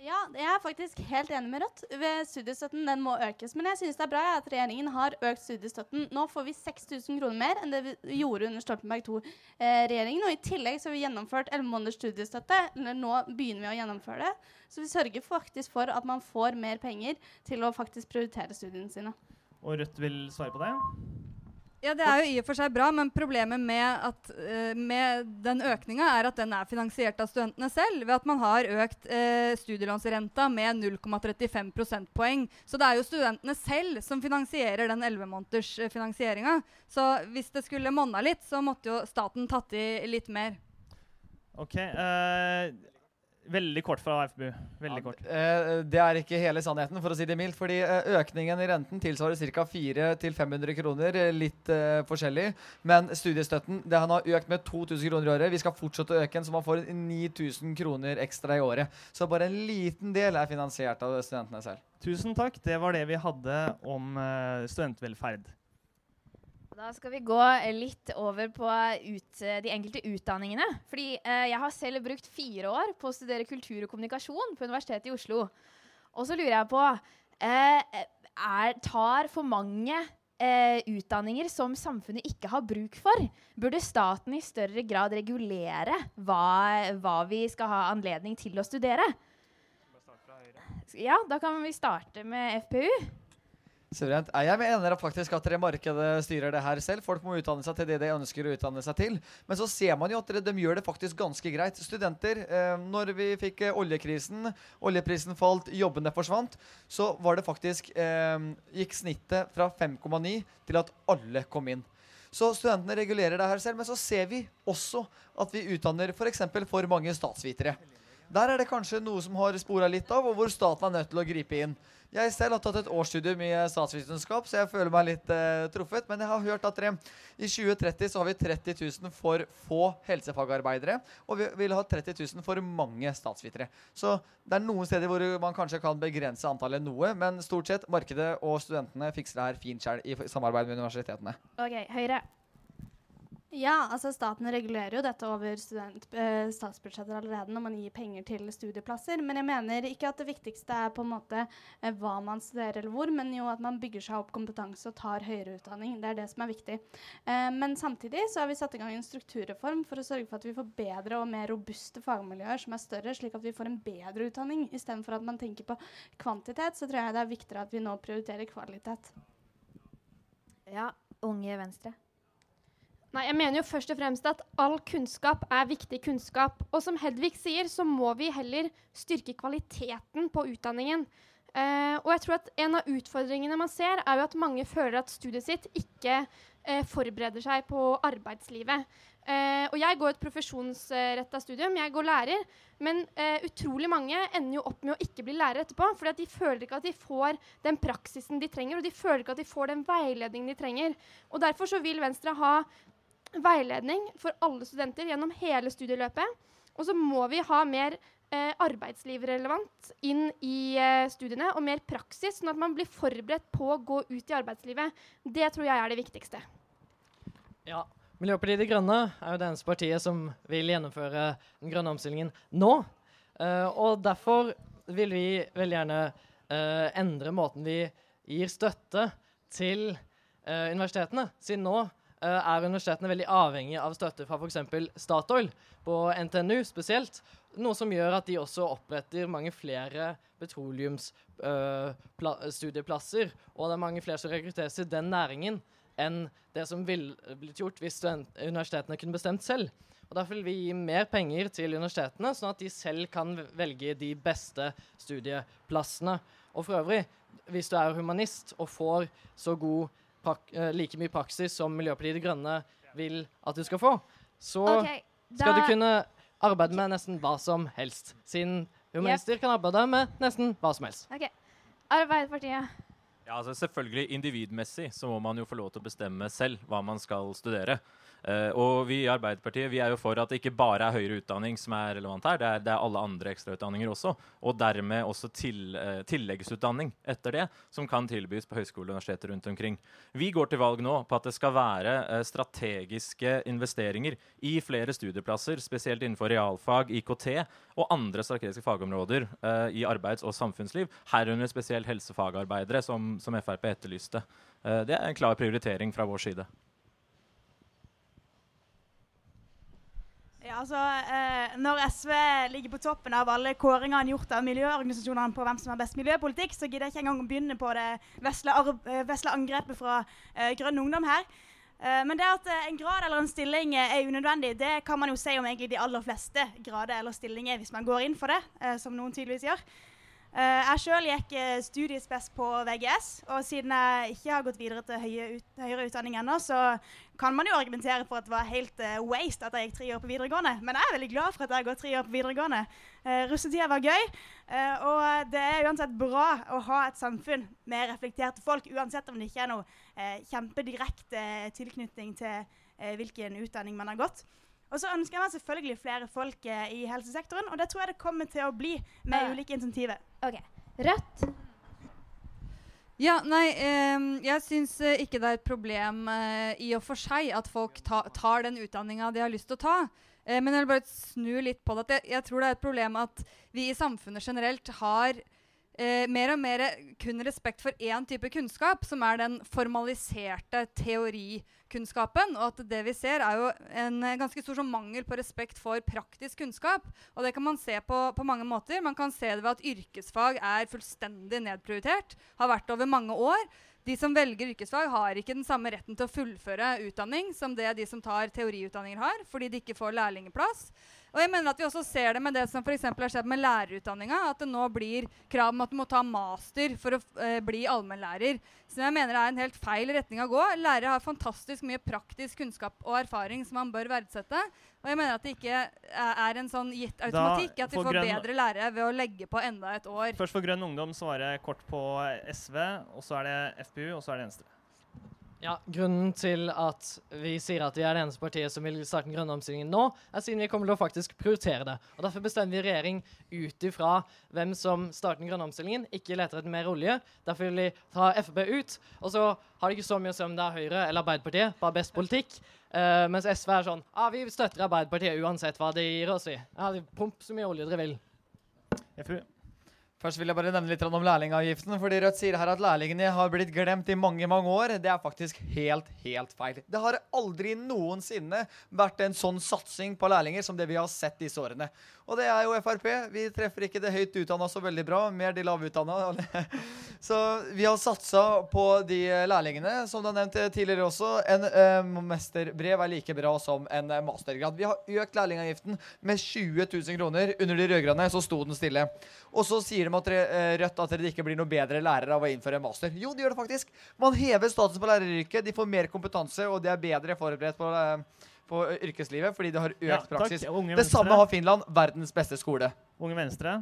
Ja, jeg er faktisk helt enig med Rødt. Studiestøtten den må økes. Men jeg synes det er bra at regjeringen har økt studiestøtten. Nå får vi 6000 kroner mer enn det vi gjorde under Stoltenberg II-regjeringen. og i tillegg så har vi gjennomført 11 måneders studiestøtte. Eller nå begynner vi å gjennomføre det. Så vi sørger faktisk for at man får mer penger til å faktisk prioritere studiene sine. Og Rødt vil svare på det? Ja, Det er jo i og for seg bra, men problemet med, at, uh, med den økninga er at den er finansiert av studentene selv, ved at man har økt uh, studielånsrenta med 0,35 prosentpoeng. Så det er jo studentene selv som finansierer den 11 måneders uh, finansieringa. Så hvis det skulle monna litt, så måtte jo staten tatt i litt mer. OK. eh, veldig kort fra FBU. Veldig Ja, kort. eh, det er ikke hele sannheten, for å si det mildt. fordi eh, økningen i renten tilsvarer ca. 400-500 kroner, eh, litt uh, forskjellig. Men studiestøtten det han har økt med 2000 kroner i året. Vi skal fortsette å øke den, så man får 9000 kroner ekstra i året. Så bare en liten del er finansiert av studentene selv. Tusen takk. Det var det vi hadde om studentvelferd. Da skal vi gå litt over på ut, de enkelte utdanningene. Fordi eh, jeg har selv brukt fire år på å studere kultur og kommunikasjon på Universitetet i Oslo. Og så lurer jeg på eh, er, Tar for mange eh, utdanninger som samfunnet ikke har bruk for? Burde staten i større grad regulere hva, hva vi skal ha anledning til å studere? Ja, da kan vi starte med FPU. Suverent. Jeg mener faktisk at dere markedet styrer det her selv. Folk må utdanne seg til det de ønsker å utdanne seg til. Men så ser man jo at de gjør det faktisk ganske greit. Studenter, eh, når vi fikk eh, oljekrisen, oljeprisen falt, jobbene forsvant, så var det faktisk eh, Gikk snittet fra 5,9 til at alle kom inn. Så studentene regulerer det her selv, men så ser vi også at vi utdanner f.eks. For, for mange statsvitere. Der er det kanskje noe som har spora litt av, og hvor staten er nødt til å gripe inn. Jeg selv har tatt et årsstudium i eh, statsvitenskap, så jeg føler meg litt eh, truffet. Men jeg har hørt at dere, i 2030 så har vi 30 000 for få helsefagarbeidere. Og vi vil ha 30 000 for mange statsvitere. Så det er noen steder hvor man kanskje kan begrense antallet noe. Men stort sett markedet og studentene fikser det her fint sjøl i samarbeid med universitetene. OK, Høyre. Ja, altså staten regulerer jo dette over student, eh, statsbudsjetter allerede når man gir penger til studieplasser. Men jeg mener ikke at det viktigste er på en måte eh, hva man studerer eller hvor, men jo at man bygger seg opp kompetanse og tar høyere utdanning. Det er det som er viktig. Eh, men samtidig så har vi satt i gang en strukturreform for å sørge for at vi får bedre og mer robuste fagmiljøer som er større, slik at vi får en bedre utdanning. Istedenfor at man tenker på kvantitet, så tror jeg det er viktigere at vi nå prioriterer kvalitet. Ja, Unge Venstre. Nei, jeg mener jo først og fremst at all kunnskap er viktig kunnskap. Og som Hedvig sier, så må vi heller styrke kvaliteten på utdanningen. Uh, og jeg tror at en av utfordringene man ser, er jo at mange føler at studiet sitt ikke uh, forbereder seg på arbeidslivet. Uh, og jeg går et profesjonsretta studium, jeg går lærer. Men utrolig mange ender jo opp med å ikke bli lærer etterpå. fordi de føler ikke at de får den praksisen de trenger, og de føler ikke at de får den veiledningen de trenger. Og derfor så vil Venstre ha veiledning for alle studenter gjennom hele studieløpet. Og så må vi ha mer eh, arbeidslivsrelevant inn i eh, studiene, og mer praksis, sånn at man blir forberedt på å gå ut i arbeidslivet. Det tror jeg er det viktigste. Ja. Miljøpartiet De Grønne er jo det eneste partiet som vil gjennomføre den grønne omstillingen nå. Uh, og derfor vil vi veldig gjerne uh, endre måten vi gir støtte til uh, universitetene. Siden nå er universitetene veldig avhengig av støtte fra f.eks. Statoil, på NTNU spesielt. Noe som gjør at de også oppretter mange flere petroleumsstudieplasser. og det er mange flere som rekrutteres i den næringen enn det som ville blitt gjort hvis universitetene kunne bestemt selv. Og Derfor vil vi gi mer penger til universitetene, sånn at de selv kan velge de beste studieplassene. Og for øvrig, hvis du er humanist og får så god eh, like mye praksis som Miljøpartiet De Grønne vil at du skal få, så okay, skal du kunne arbeide med nesten hva som helst. Siden humanister kan arbeide med nesten hva som helst. Ok. Arbeiderpartiet. Ja, altså Selvfølgelig individmessig så må man jo få lov til å bestemme selv hva man skal studere. Eh, og vi i Arbeiderpartiet vi er jo for at det ikke bare er høyere utdanning som er relevant her, det er, det er alle andre ekstrautdanninger også. Og dermed også til, eh, tilleggsutdanning etter det, som kan tilbys på høyskole og universiteter rundt omkring. Vi går til valg nå på at det skal være eh, strategiske investeringer i flere studieplasser, spesielt innenfor realfag, IKT og andre strategiske fagområder uh, i arbeids- og samfunnsliv, herunder spesielt helsefagarbeidere, som, som Frp etterlyste. Uh, det er en klar prioritering fra vår side. Ja, altså, eh, Når SV ligger på toppen av alle kåringene gjort av miljøorganisasjonene på hvem som har best miljøpolitikk, så gidder jeg ikke engang å begynne på det vesle, eh, angrepet fra eh, Grønn Ungdom her. Eh, men det at eh, en grad eller en stilling eh, er unødvendig, det kan man jo si om egentlig de aller fleste grader eller stillinger hvis man går inn for det, som noen tydeligvis gjør. Eh, jeg sjøl gikk uh, studiespes på VGS, og siden jeg ikke har gått videre til høyere utdanning ennå, så kan man jo argumentere for at det var helt eh, waste at jeg gikk tre år på videregående. Men jeg er veldig glad for at jeg har gått tre år på videregående. Russetida var gøy, eh, og det er uansett bra å ha et samfunn med reflekterte folk, uansett om det ikke er noe eh, kjempedirekte tilknytning til eh, hvilken utdanning man har gått. Og så ønsker jeg selvfølgelig flere folk eh, i helsesektoren, og det tror jeg det kommer til å bli med Ja. ulike insentiver. Ok. Rødt. Ja, nei, eh, jeg syns eh, ikke det er et problem eh, i og for seg at folk ta, tar den utdanninga de har lyst til å ta. Eh, men jeg vil bare snu litt på det. Jeg, jeg tror det er et problem at vi i samfunnet generelt har eh, mer og mer kun respekt for én type kunnskap, som er den formaliserte teorikunnskapen. Og at det vi ser, er jo en ganske stor sånn mangel på respekt for praktisk kunnskap. Og det kan man se på, på mange måter. Man kan se det ved at yrkesfag er fullstendig nedprioritert. Har vært over mange år. De som velger yrkesfag, har ikke den samme retten til å fullføre utdanning som det de som tar teoriutdanninger har, fordi de ikke får lærlingplass. Og jeg mener at Vi også ser det med det som eksempel har skjedd med lærerutdanninga. At det nå blir krav om at du må ta master for å eh, bli allmennlærer. Som jeg mener er en helt feil retning å gå. Lærere har fantastisk mye praktisk kunnskap og erfaring som man bør verdsette. Og jeg mener at det ikke er, en sånn gitt automatikk at vi får får grønn- bedre lærere ved å legge på enda et år. Først for Grønn Ungdom svare kort på SV, og så er det FPU, og så er det Venstre. Ja, Grunnen til at vi sier at vi er det eneste partiet som vil starte den grønne omstillingen nå, er siden vi kommer til å faktisk prioritere det. Og Derfor bestemmer vi regjering ut ifra hvem som starter den grønne omstillingen, ikke leter etter mer olje. Derfor vil vi ta Frp ut. Og så har det ikke så mye å si om det er Høyre eller Arbeiderpartiet, bare best politikk. Uh, mens SV er sånn ah, vi støtter Arbeiderpartiet uansett hva de gir oss i. Ja, de Pump så mye olje dere vil. FPU. Først vil jeg bare nevne litt om lærlingavgiften. fordi Rødt sier her at lærlingene har blitt glemt i mange mange år. Det er faktisk helt, helt feil. Det har aldri noensinne vært en sånn satsing på lærlinger som det vi har sett disse årene. Og det er jo Frp. Vi treffer ikke det høyt utdanna så veldig bra, mer de lavutdanna. <laughs> Så vi har satsa på de lærlingene, som du har nevnt tidligere også. En eh, mesterbrev er like bra som en mastergrad. Vi har økt lærlingavgiften med 20 000 kroner. Under de rød-grønne så sto den stille. Og så sier de at eh, Rødt at dere ikke blir noe bedre lærere av å innføre en master. Jo, de gjør det faktisk. Man hever statusen på læreryrket. De får mer kompetanse, og de er bedre forberedt på, eh, på yrkeslivet fordi de har økt Ja, praksis. Unge Det samme har Finland. Verdens beste skole. Unge Venstre.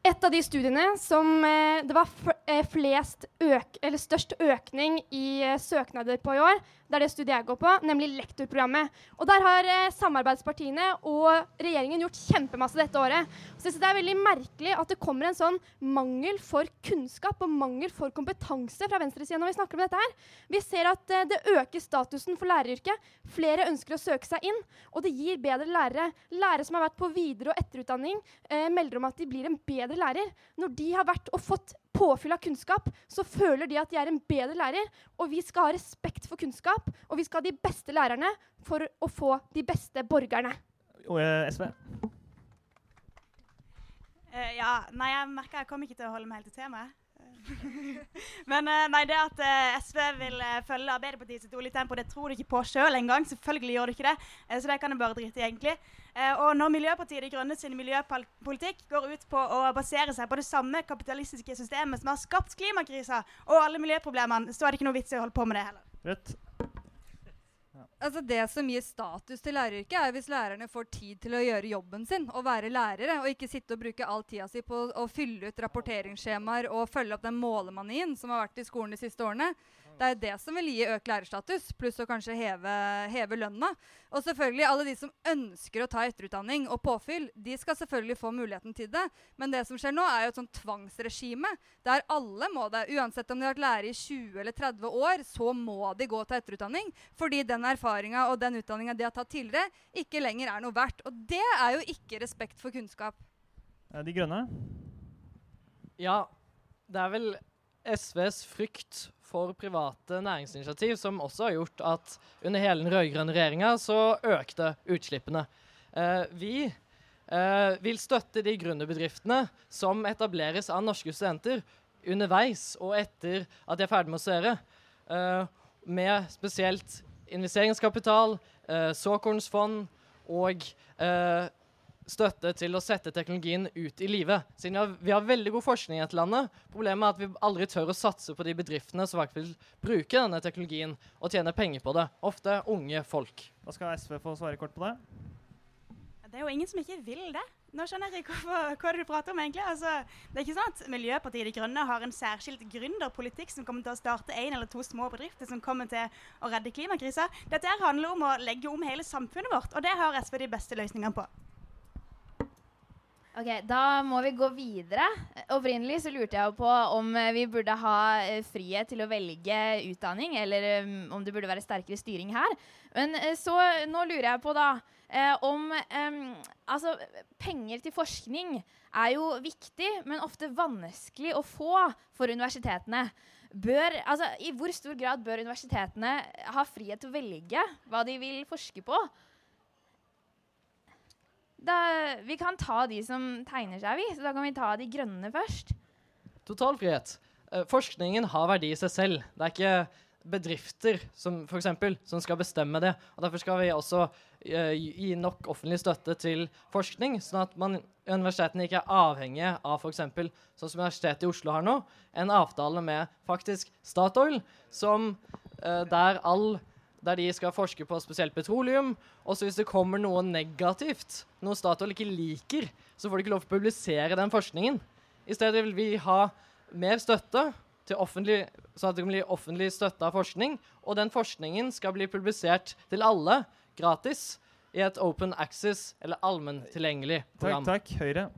Et av de studiene som eh, det var eh, flest øk eller størst økning i eh, søknader på i år, det er det studiet jeg går på, nemlig lektorprogrammet. Og der har eh, samarbeidspartiene og regjeringen gjort kjempemasse dette året. Så jeg synes det er veldig merkelig at det kommer en sånn mangel for kunnskap og mangel for kompetanse fra venstresiden når vi snakker om dette her. Vi ser at eh, det øker statusen for læreryrket. Flere ønsker å søke seg inn, og det gir bedre lærere. Lærere som har vært på videre- og etterutdanning, eh, melder om at de blir en bedre lærer. Når de har vært og fått påfyll av kunnskap, så føler de at de er en bedre lærer. Og vi skal ha respekt for kunnskap. og vi skal ha de beste lærerne for å få de beste borgerne. Og, eh, SV. Uh, ja, nei, jeg merker jeg kommer ikke til å holde meg helt til temaet. <laughs> Men eh, nei, det at eh, SV vil eh, følge Arbeiderpartiet sitt oljetempo, det tror du ikke på sjøl engang. Selvfølgelig gjør du ikke det. Så det kan du bare drite i, egentlig. Og når Miljøpartiet De Grønne sin miljøpolitikk går ut på å basere seg på det samme kapitalistiske systemet som har skapt klimakrisa og alle miljøproblemene, så er det ikke noe vits i å holde på med det heller. Rødt. Altså Det som gir status til læreryrket, er hvis lærerne får tid til å gjøre jobben sin og være lærere, og ikke sitte og bruke all tida si på å fylle ut rapporteringsskjemaer og følge opp den målemanien som har vært i skolen de siste årene. Det er det som vil gi økt lærerstatus, pluss å kanskje heve, heve lønna. Og selvfølgelig alle de som ønsker å ta etterutdanning og påfyll, de skal selvfølgelig få muligheten til det. Men det som skjer nå, er jo et sånt tvangsregime der alle må det. Uansett om de har vært lærer i 20 eller 30 år, så må de gå til etterutdanning. Fordi den erfaringa og den utdanninga de har tatt tidligere, ikke lenger er noe verdt. Og det er jo ikke respekt for kunnskap. Eh, De Grønne. Ja, det er vel SVs frykt for private næringsinitiativ som også har gjort at under hele den rød-grønne regjeringa så økte utslippene. Eh, vi eh, vil støtte de gründerbedriftene som etableres av norske studenter underveis og etter at de er ferdig med å studere, eh, med spesielt investeringskapital, eh, såkornsfond og eh, støtte til å sette teknologien ut i livet. Siden vi har, vi har veldig god forskning i dette landet. Problemet er at vi aldri tør å satse på de bedriftene som faktisk vil bruke denne teknologien og tjene penger på det. Ofte unge folk. Da skal SV få svare kort på det. Det er jo ingen som ikke vil det. Nå skjønner jeg ikke hva, hva du prater om, egentlig. Altså, det er ikke sånn at Miljøpartiet De Grønne har en særskilt gründerpolitikk som kommer til å starte én eller to små bedrifter som kommer til å redde klimakrisa. Dette handler om å legge om hele samfunnet vårt, og det har SV de beste løsningene på. Ok, Da må vi gå videre. Opprinnelig så lurte jeg på om eh, vi burde ha eh, frihet til å velge utdanning, eller eh, om det burde være sterkere styring her. Men så nå lurer jeg på da om Altså, penger til forskning er jo viktig, men ofte vanskelig å få for universitetene. Bør, altså, I hvor stor grad bør universitetene ha frihet til å velge hva de vil forske på? Da, vi kan ta de som tegner seg, vi. Så da kan vi ta de grønne først. Totalfrihet. frihet. forskningen har verdi i seg selv. Det er ikke bedrifter som, for eksempel, som skal bestemme det. Og Derfor skal vi også eh, gi nok offentlig støtte til forskning, sånn at man, universitetene ikke er avhengige av f.eks. sånn som Universitetet i Oslo har nå, en avtale med faktisk Statoil, som, eh, der, all, der de skal forske på spesielt petroleum. Og så hvis det kommer noe negativt, noe Statoil ikke liker, så får de ikke lov til å publisere den forskningen. I stedet vil vi ha mer støtte til offentlig, sånn at det kan bli offentlig støtta forskning. Og den forskningen skal bli publisert til alle gratis i et open access eller allmenntilgjengelig Takk, program. takk. Høyre.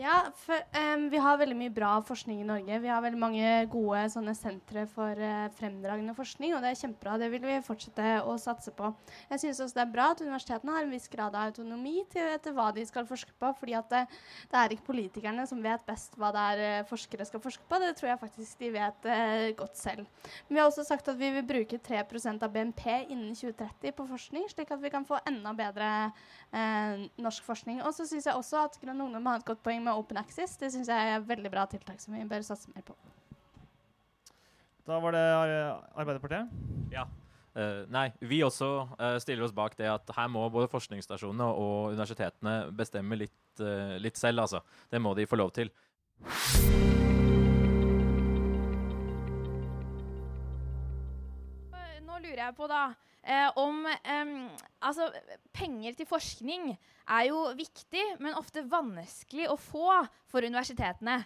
Ja, for, um, vi har veldig mye bra forskning i Norge. Vi har veldig mange gode sånne sentre for uh, fremdragende forskning, og det er kjempebra. Det vil vi fortsette å satse på. Jeg synes også det er bra at universitetene har en viss grad av autonomi til etter hva de skal forske på, fordi at det, det er ikke politikerne som vet best hva det er eh, forskere skal forske på. Det tror jeg faktisk de vet uh, godt selv. Men vi har også sagt at vi vil bruke 3% av BNP innen 2030 på forskning, slik at vi kan få enda bedre uh, norsk forskning. Og så syns jeg også at Grønn Ungdom har et godt poeng med Open Access. Det syns jeg er et veldig bra tiltak som vi bør satse mer på. Da var det Arbeiderpartiet. Ja. Uh, nei, vi også uh, stiller oss bak det at her må både forskningsstasjonene og universitetene bestemme litt, uh, litt selv, altså. Det må de få lov til. Nå lurer jeg på da eh, om eh, Altså, penger til forskning er jo viktig, men ofte vanskelig å få for universitetene.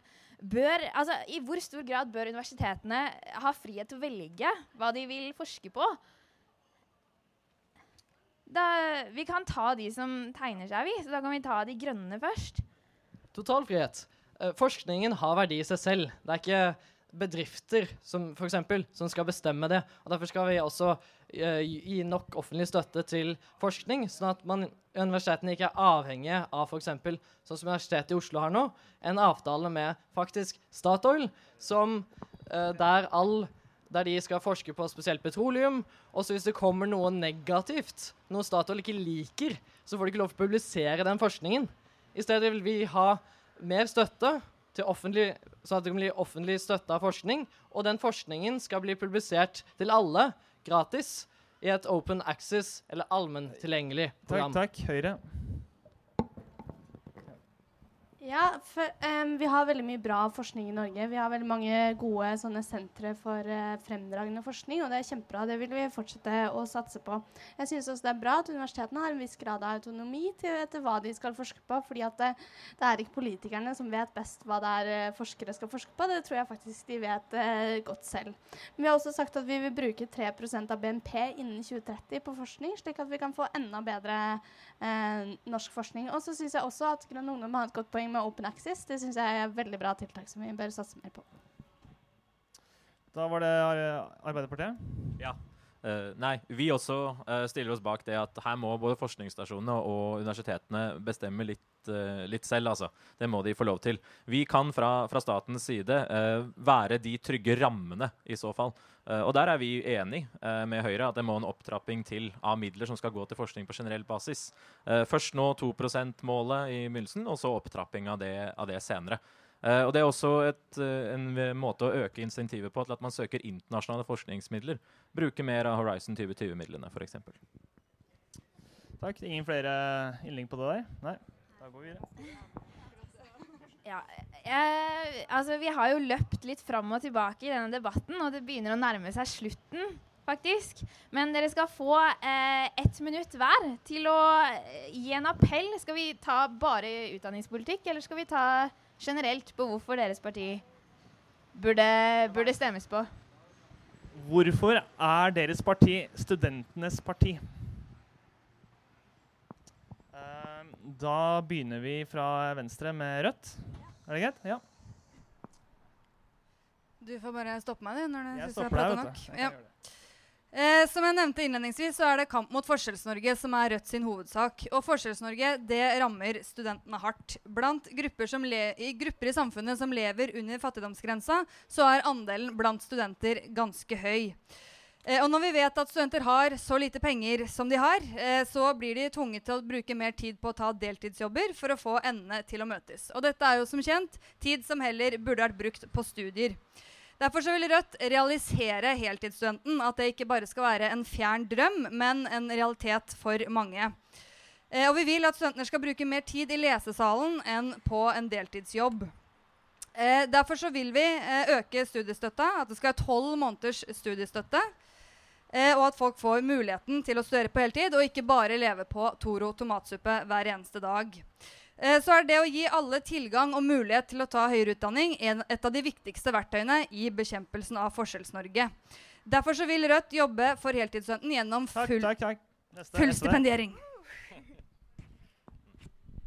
Bør, altså, I hvor stor grad bør universitetene ha frihet til å velge hva de vil forske på? Da, vi kan ta de som tegner seg, vi. Så da kan vi ta de grønne først. Totalfrihet. Eh, forskningen har verdi i seg selv. Det er ikke bedrifter som, for eksempel, som skal bestemme det. Og Derfor skal vi også uh, gi nok offentlig støtte til forskning, sånn at man, universitetene ikke er avhengige av f.eks. sånn som Universitetet i Oslo har nå, en avtale med faktisk Statoil, som, uh, der, all, der de skal forske på spesielt petroleum. Og så hvis det kommer noe negativt, noe Statoil ikke liker, så får de ikke lov til å publisere den forskningen. I stedet vil vi ha mer støtte til offentlig, sånn at det kan bli offentlig støtta forskning. Og den forskningen skal bli publisert til alle gratis i et open access eller allmenntilgjengelig program. Takk, takk. Høyre. Ja, for, um, vi har veldig mye bra forskning i Norge. Vi har veldig mange gode sånne sentre for uh, fremdragende forskning, og det er kjempebra. Det vil vi fortsette å satse på. Jeg synes også det er bra at universitetene har en viss grad av autonomi til etter hva de skal forske på, fordi at det, det er ikke politikerne som vet best hva det er eh, forskere skal forske på. Det tror jeg faktisk de vet uh, godt selv. Men vi har også sagt at vi vil bruke 3% av BNP innen 2030 på forskning, slik at vi kan få enda bedre eh, norsk forskning. Og så syns jeg også at Grønn Ungdom har et godt poeng med Open Access. Det syns jeg er et veldig bra tiltak som vi bør satse mer på. Da var det Arbeiderpartiet. Ja. Uh, nei, vi også uh, stiller oss bak det at her må både forskningsstasjonene og universitetene bestemme litt, uh, litt selv, altså. Det må de få lov til. Vi kan fra, fra statens side være de trygge rammene, i så fall. Eh, og der er vi enig uh, med Høyre at det må en opptrapping til av midler som skal gå til forskning på generell basis. Uh, først nå 2 %-målet i begynnelsen, og så opptrapping av det, av det senere. Og Det er også et, en måte å øke insentivet på til at man søker internasjonale forskningsmidler. Bruke mer av Horizon 2020-midlene, f.eks. Takk. Ingen flere innlegg på det der? Nei. Da går vi videre. Ja, jeg, altså Vi har jo løpt litt fram og tilbake i denne debatten, og det begynner å nærme seg slutten, faktisk. Men dere skal få eh, ett minutt hver til å eh, gi en appell. Skal vi ta bare utdanningspolitikk, eller skal vi ta generelt på hvorfor deres parti burde, burde stemmes på? Hvorfor er deres parti studentenes parti? Eh, da begynner vi fra venstre med Rødt. Er det greit? Ja. Du får bare stoppe meg du, når du syns jeg prata nok. Jeg Ja. Eh, som jeg nevnte innledningsvis, så er det kamp mot Forskjells-Norge som er Rødt sin hovedsak. Og Forskjells-Norge det rammer studentene hardt. Blant grupper, i grupper i samfunnet som lever under fattigdomsgrensa, så er andelen blant studenter ganske høy. Eh, og når vi vet at studenter har så lite penger som de har, eh, så blir de tvunget til å bruke mer tid på å ta deltidsjobber for å få endene til å møtes. Og dette er jo som kjent tid som heller burde vært brukt på studier. Derfor så vil Rødt realisere heltidsstudenten. At det ikke bare skal være en fjern drøm, men en realitet for mange. Eh, og vi vil at studentene skal bruke mer tid i lesesalen enn på en deltidsjobb. Derfor så vil vi øke studiestøtta, at det skal være tolv måneders studiestøtte. Eh, og at folk får muligheten til å studere på heltid, og ikke bare leve på Toro tomatsuppe hver eneste dag. Eh, så er det å gi alle tilgang og mulighet til å ta høyere utdanning en, et av de viktigste verktøyene i bekjempelsen av Forskjells-Norge. Derfor så vil Rødt jobbe for heltidsstudenten gjennom full, takk, takk. Neste, full neste stipendiering.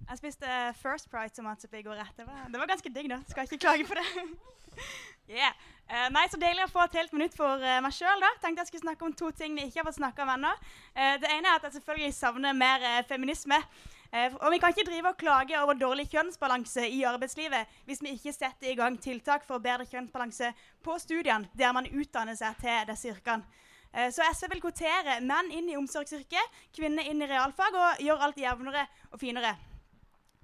Jeg spiste First Pride-tomatsuppe i går rett. Det var, det var ganske digg, da. Skal ikke klage på det. <laughs> yeah. Eh, nei, Så deilig å få et helt minutt for uh, meg sjøl. Tenkte jeg skulle snakke om to ting vi ikke har fått snakka om ennå. Uh, det ene er at jeg selvfølgelig savner mer feminisme. Og vi kan ikke drive og klage over dårlig kjønnsbalanse i arbeidslivet hvis vi ikke setter i gang tiltak for bedre kjønnsbalanse på studiene, der man utdanner seg til disse yrkene. Så SV vil kvotere menn inn i omsorgsyrket, kvinner inn i realfag og gjøre alt jevnere og finere.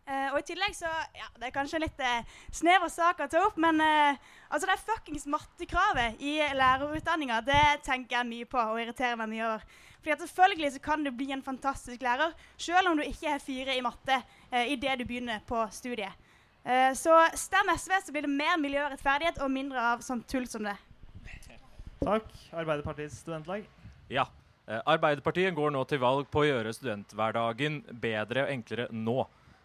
Eh, og i tillegg så Ja, det er kanskje en litt eh, snever sak å ta opp, men eh, altså det fuckings mattekravet i lærerutdanninga, det tenker jeg mye på og irriterer meg mye over. Fordi at selvfølgelig så kan du bli en fantastisk lærer, selv om du ikke har fire i matte eh, idet du begynner på studiet. Eh, så stem SV, så blir det mer miljø og rettferdighet og mindre av sånn tull som det. Takk. Arbeiderpartiets studentlag. Ja. Eh, Arbeiderpartiet går nå til valg på å gjøre studenthverdagen bedre og enklere nå.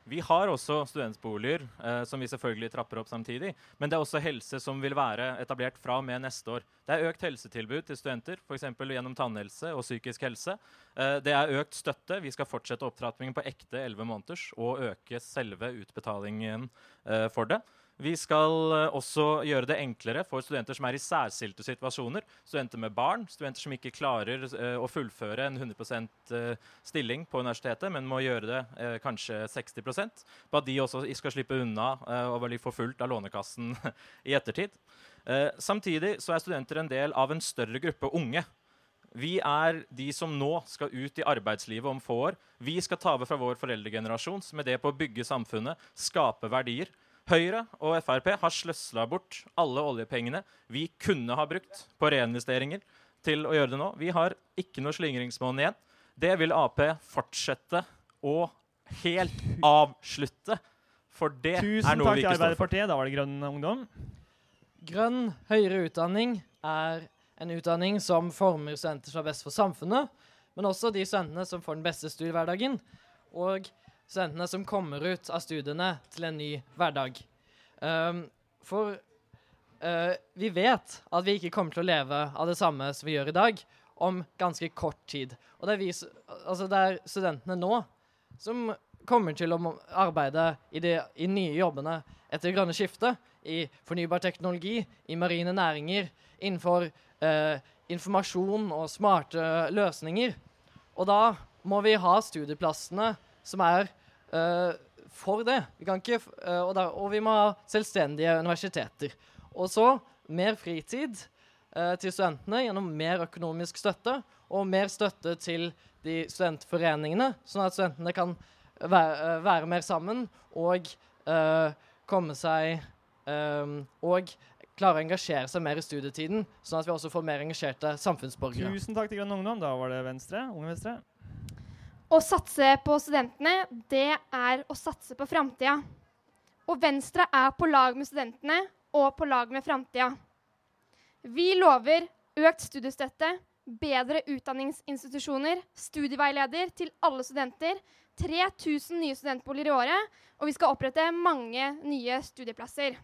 Vi har også studentboliger, eh, som vi selvfølgelig trapper opp samtidig. Men det er også helse som vil være etablert fra og med neste år. Det er økt helsetilbud til studenter, f.eks. gjennom tannhelse og psykisk helse. Eh, det er økt støtte. Vi skal fortsette opptrappingen på ekte 11 måneders og øke selve utbetalingen eh, for det. Vi skal eh, også gjøre det enklere for studenter som er i særskilte situasjoner. Studenter med barn, studenter som ikke klarer eh, å fullføre en 100 eh, stilling på universitetet, men må gjøre det kanskje 60 på at de også skal slippe unna og bli forfulgt av Lånekassen <laughs> i ettertid. Samtidig så er studenter en del av en større gruppe unge. Vi er de som nå skal ut i arbeidslivet om få år. Vi skal ta over fra vår foreldregenerasjon med det på å bygge samfunnet, skape verdier. Høyre og Frp har sløsla bort alle oljepengene vi kunne ha brukt på reinvesteringer, til å gjøre det nå. Vi har ikke noe slingringsmonn igjen. Det vil Ap fortsette å helt avslutte. For det Tusen er noe takk vi ikke står for. Arbeiderpartiet. Da var det Grønn ungdom. Grønn høyere utdanning er en utdanning som former studenter som er best for samfunnet, men også de studentene som får den beste studiehverdagen, og studentene som kommer ut av studiene til en ny hverdag. Um, for uh, vi vet at vi ikke kommer til å leve av det samme som vi gjør i dag, om ganske kort tid. Og det er, vi, altså det er studentene nå som kommer til å arbeide i de i nye jobbene etter grønne skiftet, i fornybar teknologi, i marine næringer, innenfor eh, informasjon og smarte løsninger. Og da må vi ha studieplassene som er uh, for det. Vi kan ikke, eh, og, der, og vi må ha selvstendige universiteter. Og så mer fritid uh, til studentene gjennom mer økonomisk støtte og mer støtte til de studentforeningene, sånn at studentene kan være, være mer sammen og komme seg og klare å engasjere seg mer i studietiden, sånn at vi også får mer engasjerte samfunnsborgere. Tusen takk til Grønn ungdom. Da var det Venstre. Unge Venstre. Å satse på studentene, det er å satse på framtida. Og Venstre er på lag med studentene og på lag med framtida. Vi lover økt studiestøtte, bedre utdanningsinstitusjoner, studieveileder til alle studenter, 3000 nye studentboliger i året, og vi skal opprette mange nye studieplasser.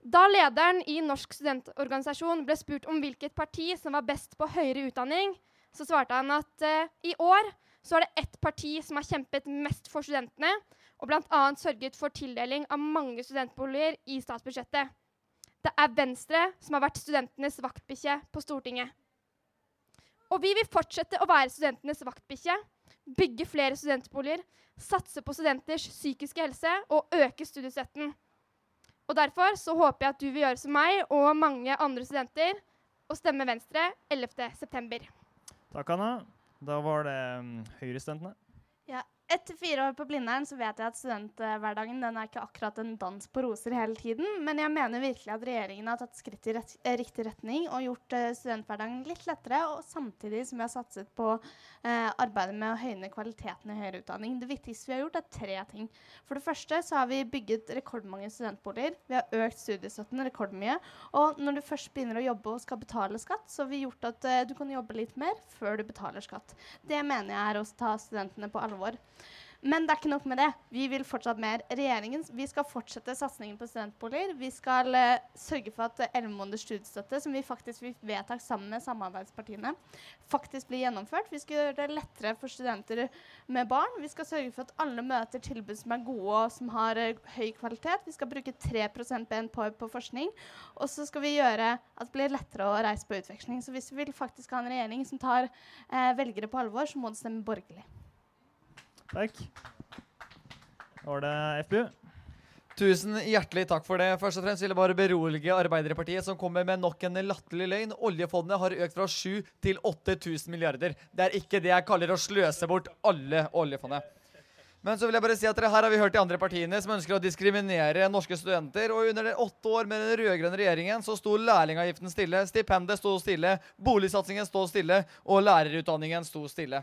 Da lederen i Norsk studentorganisasjon ble spurt om hvilket parti som var best på høyere utdanning, så svarte han at uh, i år så er det ett parti som har kjempet mest for studentene, og bl.a. sørget for tildeling av mange studentboliger i statsbudsjettet. Det er Venstre som har vært studentenes vaktbikkje på Stortinget. Og vi vil fortsette å være studentenes vaktbikkje, bygge flere studentboliger, satse på studenters psykiske helse og øke studiestøtten. Og Derfor så håper jeg at du vil gjøre som meg og mange andre studenter og stemme Venstre 11.9. Takk, Anna. Da var det um, Høyrestudentene. Etter fire år på Blindern så vet jeg at studenthverdagen den er ikke akkurat en dans på roser hele tiden, men jeg mener virkelig at regjeringen har tatt skritt i rett, eh, riktig retning og gjort eh, studenthverdagen litt lettere, og samtidig som vi har satset på eh, arbeidet med å høyne kvaliteten i høyere utdanning. Det viktigste vi har gjort, er tre ting. For det første så har vi bygget rekordmange studentboliger. Vi har økt studiestøtten rekordmye. Og når du først begynner å jobbe og skal betale skatt, så har vi gjort at eh, du kan jobbe litt mer før du betaler skatt. Det mener jeg er å ta studentene på alvor. Men det er ikke nok med det. Vi vil fortsatt mer. Regjeringen, vi skal fortsette satsingen på studentboliger. Vi skal uh, sørge for at elleve måneders studiestøtte, som vi faktisk fikk vedtak sammen med samarbeidspartiene, faktisk blir gjennomført. Vi skal gjøre det lettere for studenter med barn. Vi skal sørge for at alle møter tilbud som er gode og som har uh, høy kvalitet. Vi skal bruke 3% BNP på forskning. Og så skal vi gjøre at det blir lettere å reise på utveksling. Så hvis vi vil faktisk ha en regjering som tar uh, velgere på alvor, så må det stemme borgerlig. Takk. Da var det FBU. Tusen hjertelig takk for det. Først og fremst vil jeg bare berolige Arbeiderpartiet, som kommer med nok en latterlig løgn. Oljefondet har økt fra 7 til 8000 milliarder. Det er ikke det jeg kaller å sløse bort alle oljefondet. Men så vil jeg bare si at dere her har vi hørt de andre partiene som ønsker å diskriminere norske studenter. Og under de åtte år med den rød-grønne regjeringen så sto lærlingavgiften stille, stipendet sto stille, boligsatsingen sto stille, og lærerutdanningen sto stille.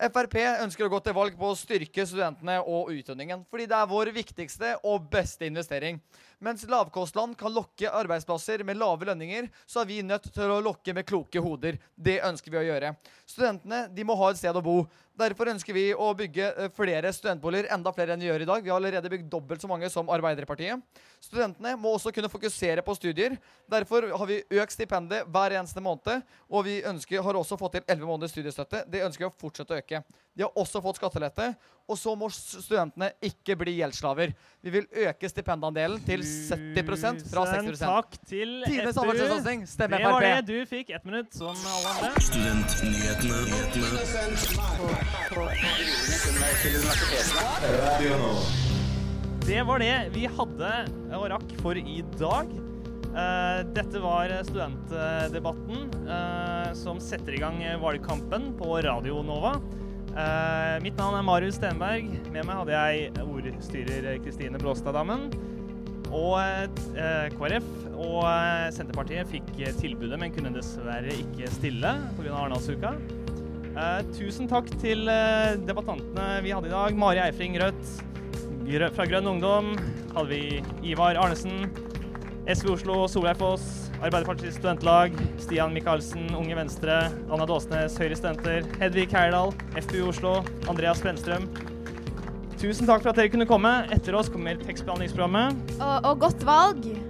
Frp ønsker å gå til valg på å styrke studentene og utdanningen, fordi det er vår viktigste og beste investering. Mens lavkostland kan lokke arbeidsplasser med lave lønninger, så er vi nødt til å lokke med kloke hoder. Det ønsker vi å gjøre. Studentene de må ha et sted å bo. Derfor ønsker vi å bygge eh, flere studentboliger, enda flere enn vi gjør i dag. Vi har allerede bygd dobbelt så mange som Arbeiderpartiet. Studentene må også kunne fokusere på studier. Derfor har vi økt stipendet hver eneste måned, og vi ønsker, har også fått til 11 måneders studiestøtte. Det ønsker vi å fortsette å øke. De har også fått skattelette, og så må studentene ikke bli gjeldsslaver. Vi vil øke stipendandelen til 70% fra 60 Tusen takk til Tidenes samferdselssatsing. Stem Det var det du fikk. Ett minutt, som alle andre. Det var det vi hadde og rakk for i dag. Uh, dette var studentdebatten uh, som setter i gang valgkampen på Radio Nova. Eh, mitt navn er Marius Stenberg. Med meg hadde jeg ordstyrer Kristine Bråstad-Dammen. Og uh, KrF og eh, Senterpartiet fikk eh, tilbudet, men kunne dessverre ikke stille pga. Arendalsuka. Uh, tusen takk til eh, debattantene vi hadde i dag. Mari Eifring, Rødt. Fra Grønn Ungdom hadde vi Ivar Arnesen. SV Oslo, Solveig Foss. Arbeiderpartiets studentlag. Stian Michaelsen, Unge Venstre. Anna Dåsnes, Høyre Studenter. Hedvig Heyerdahl, FPU Oslo. Andreas Brennstrøm. Tusen takk for at dere kunne komme. Etter oss kommer tekstbehandlingsprogrammet. Og, og godt valg.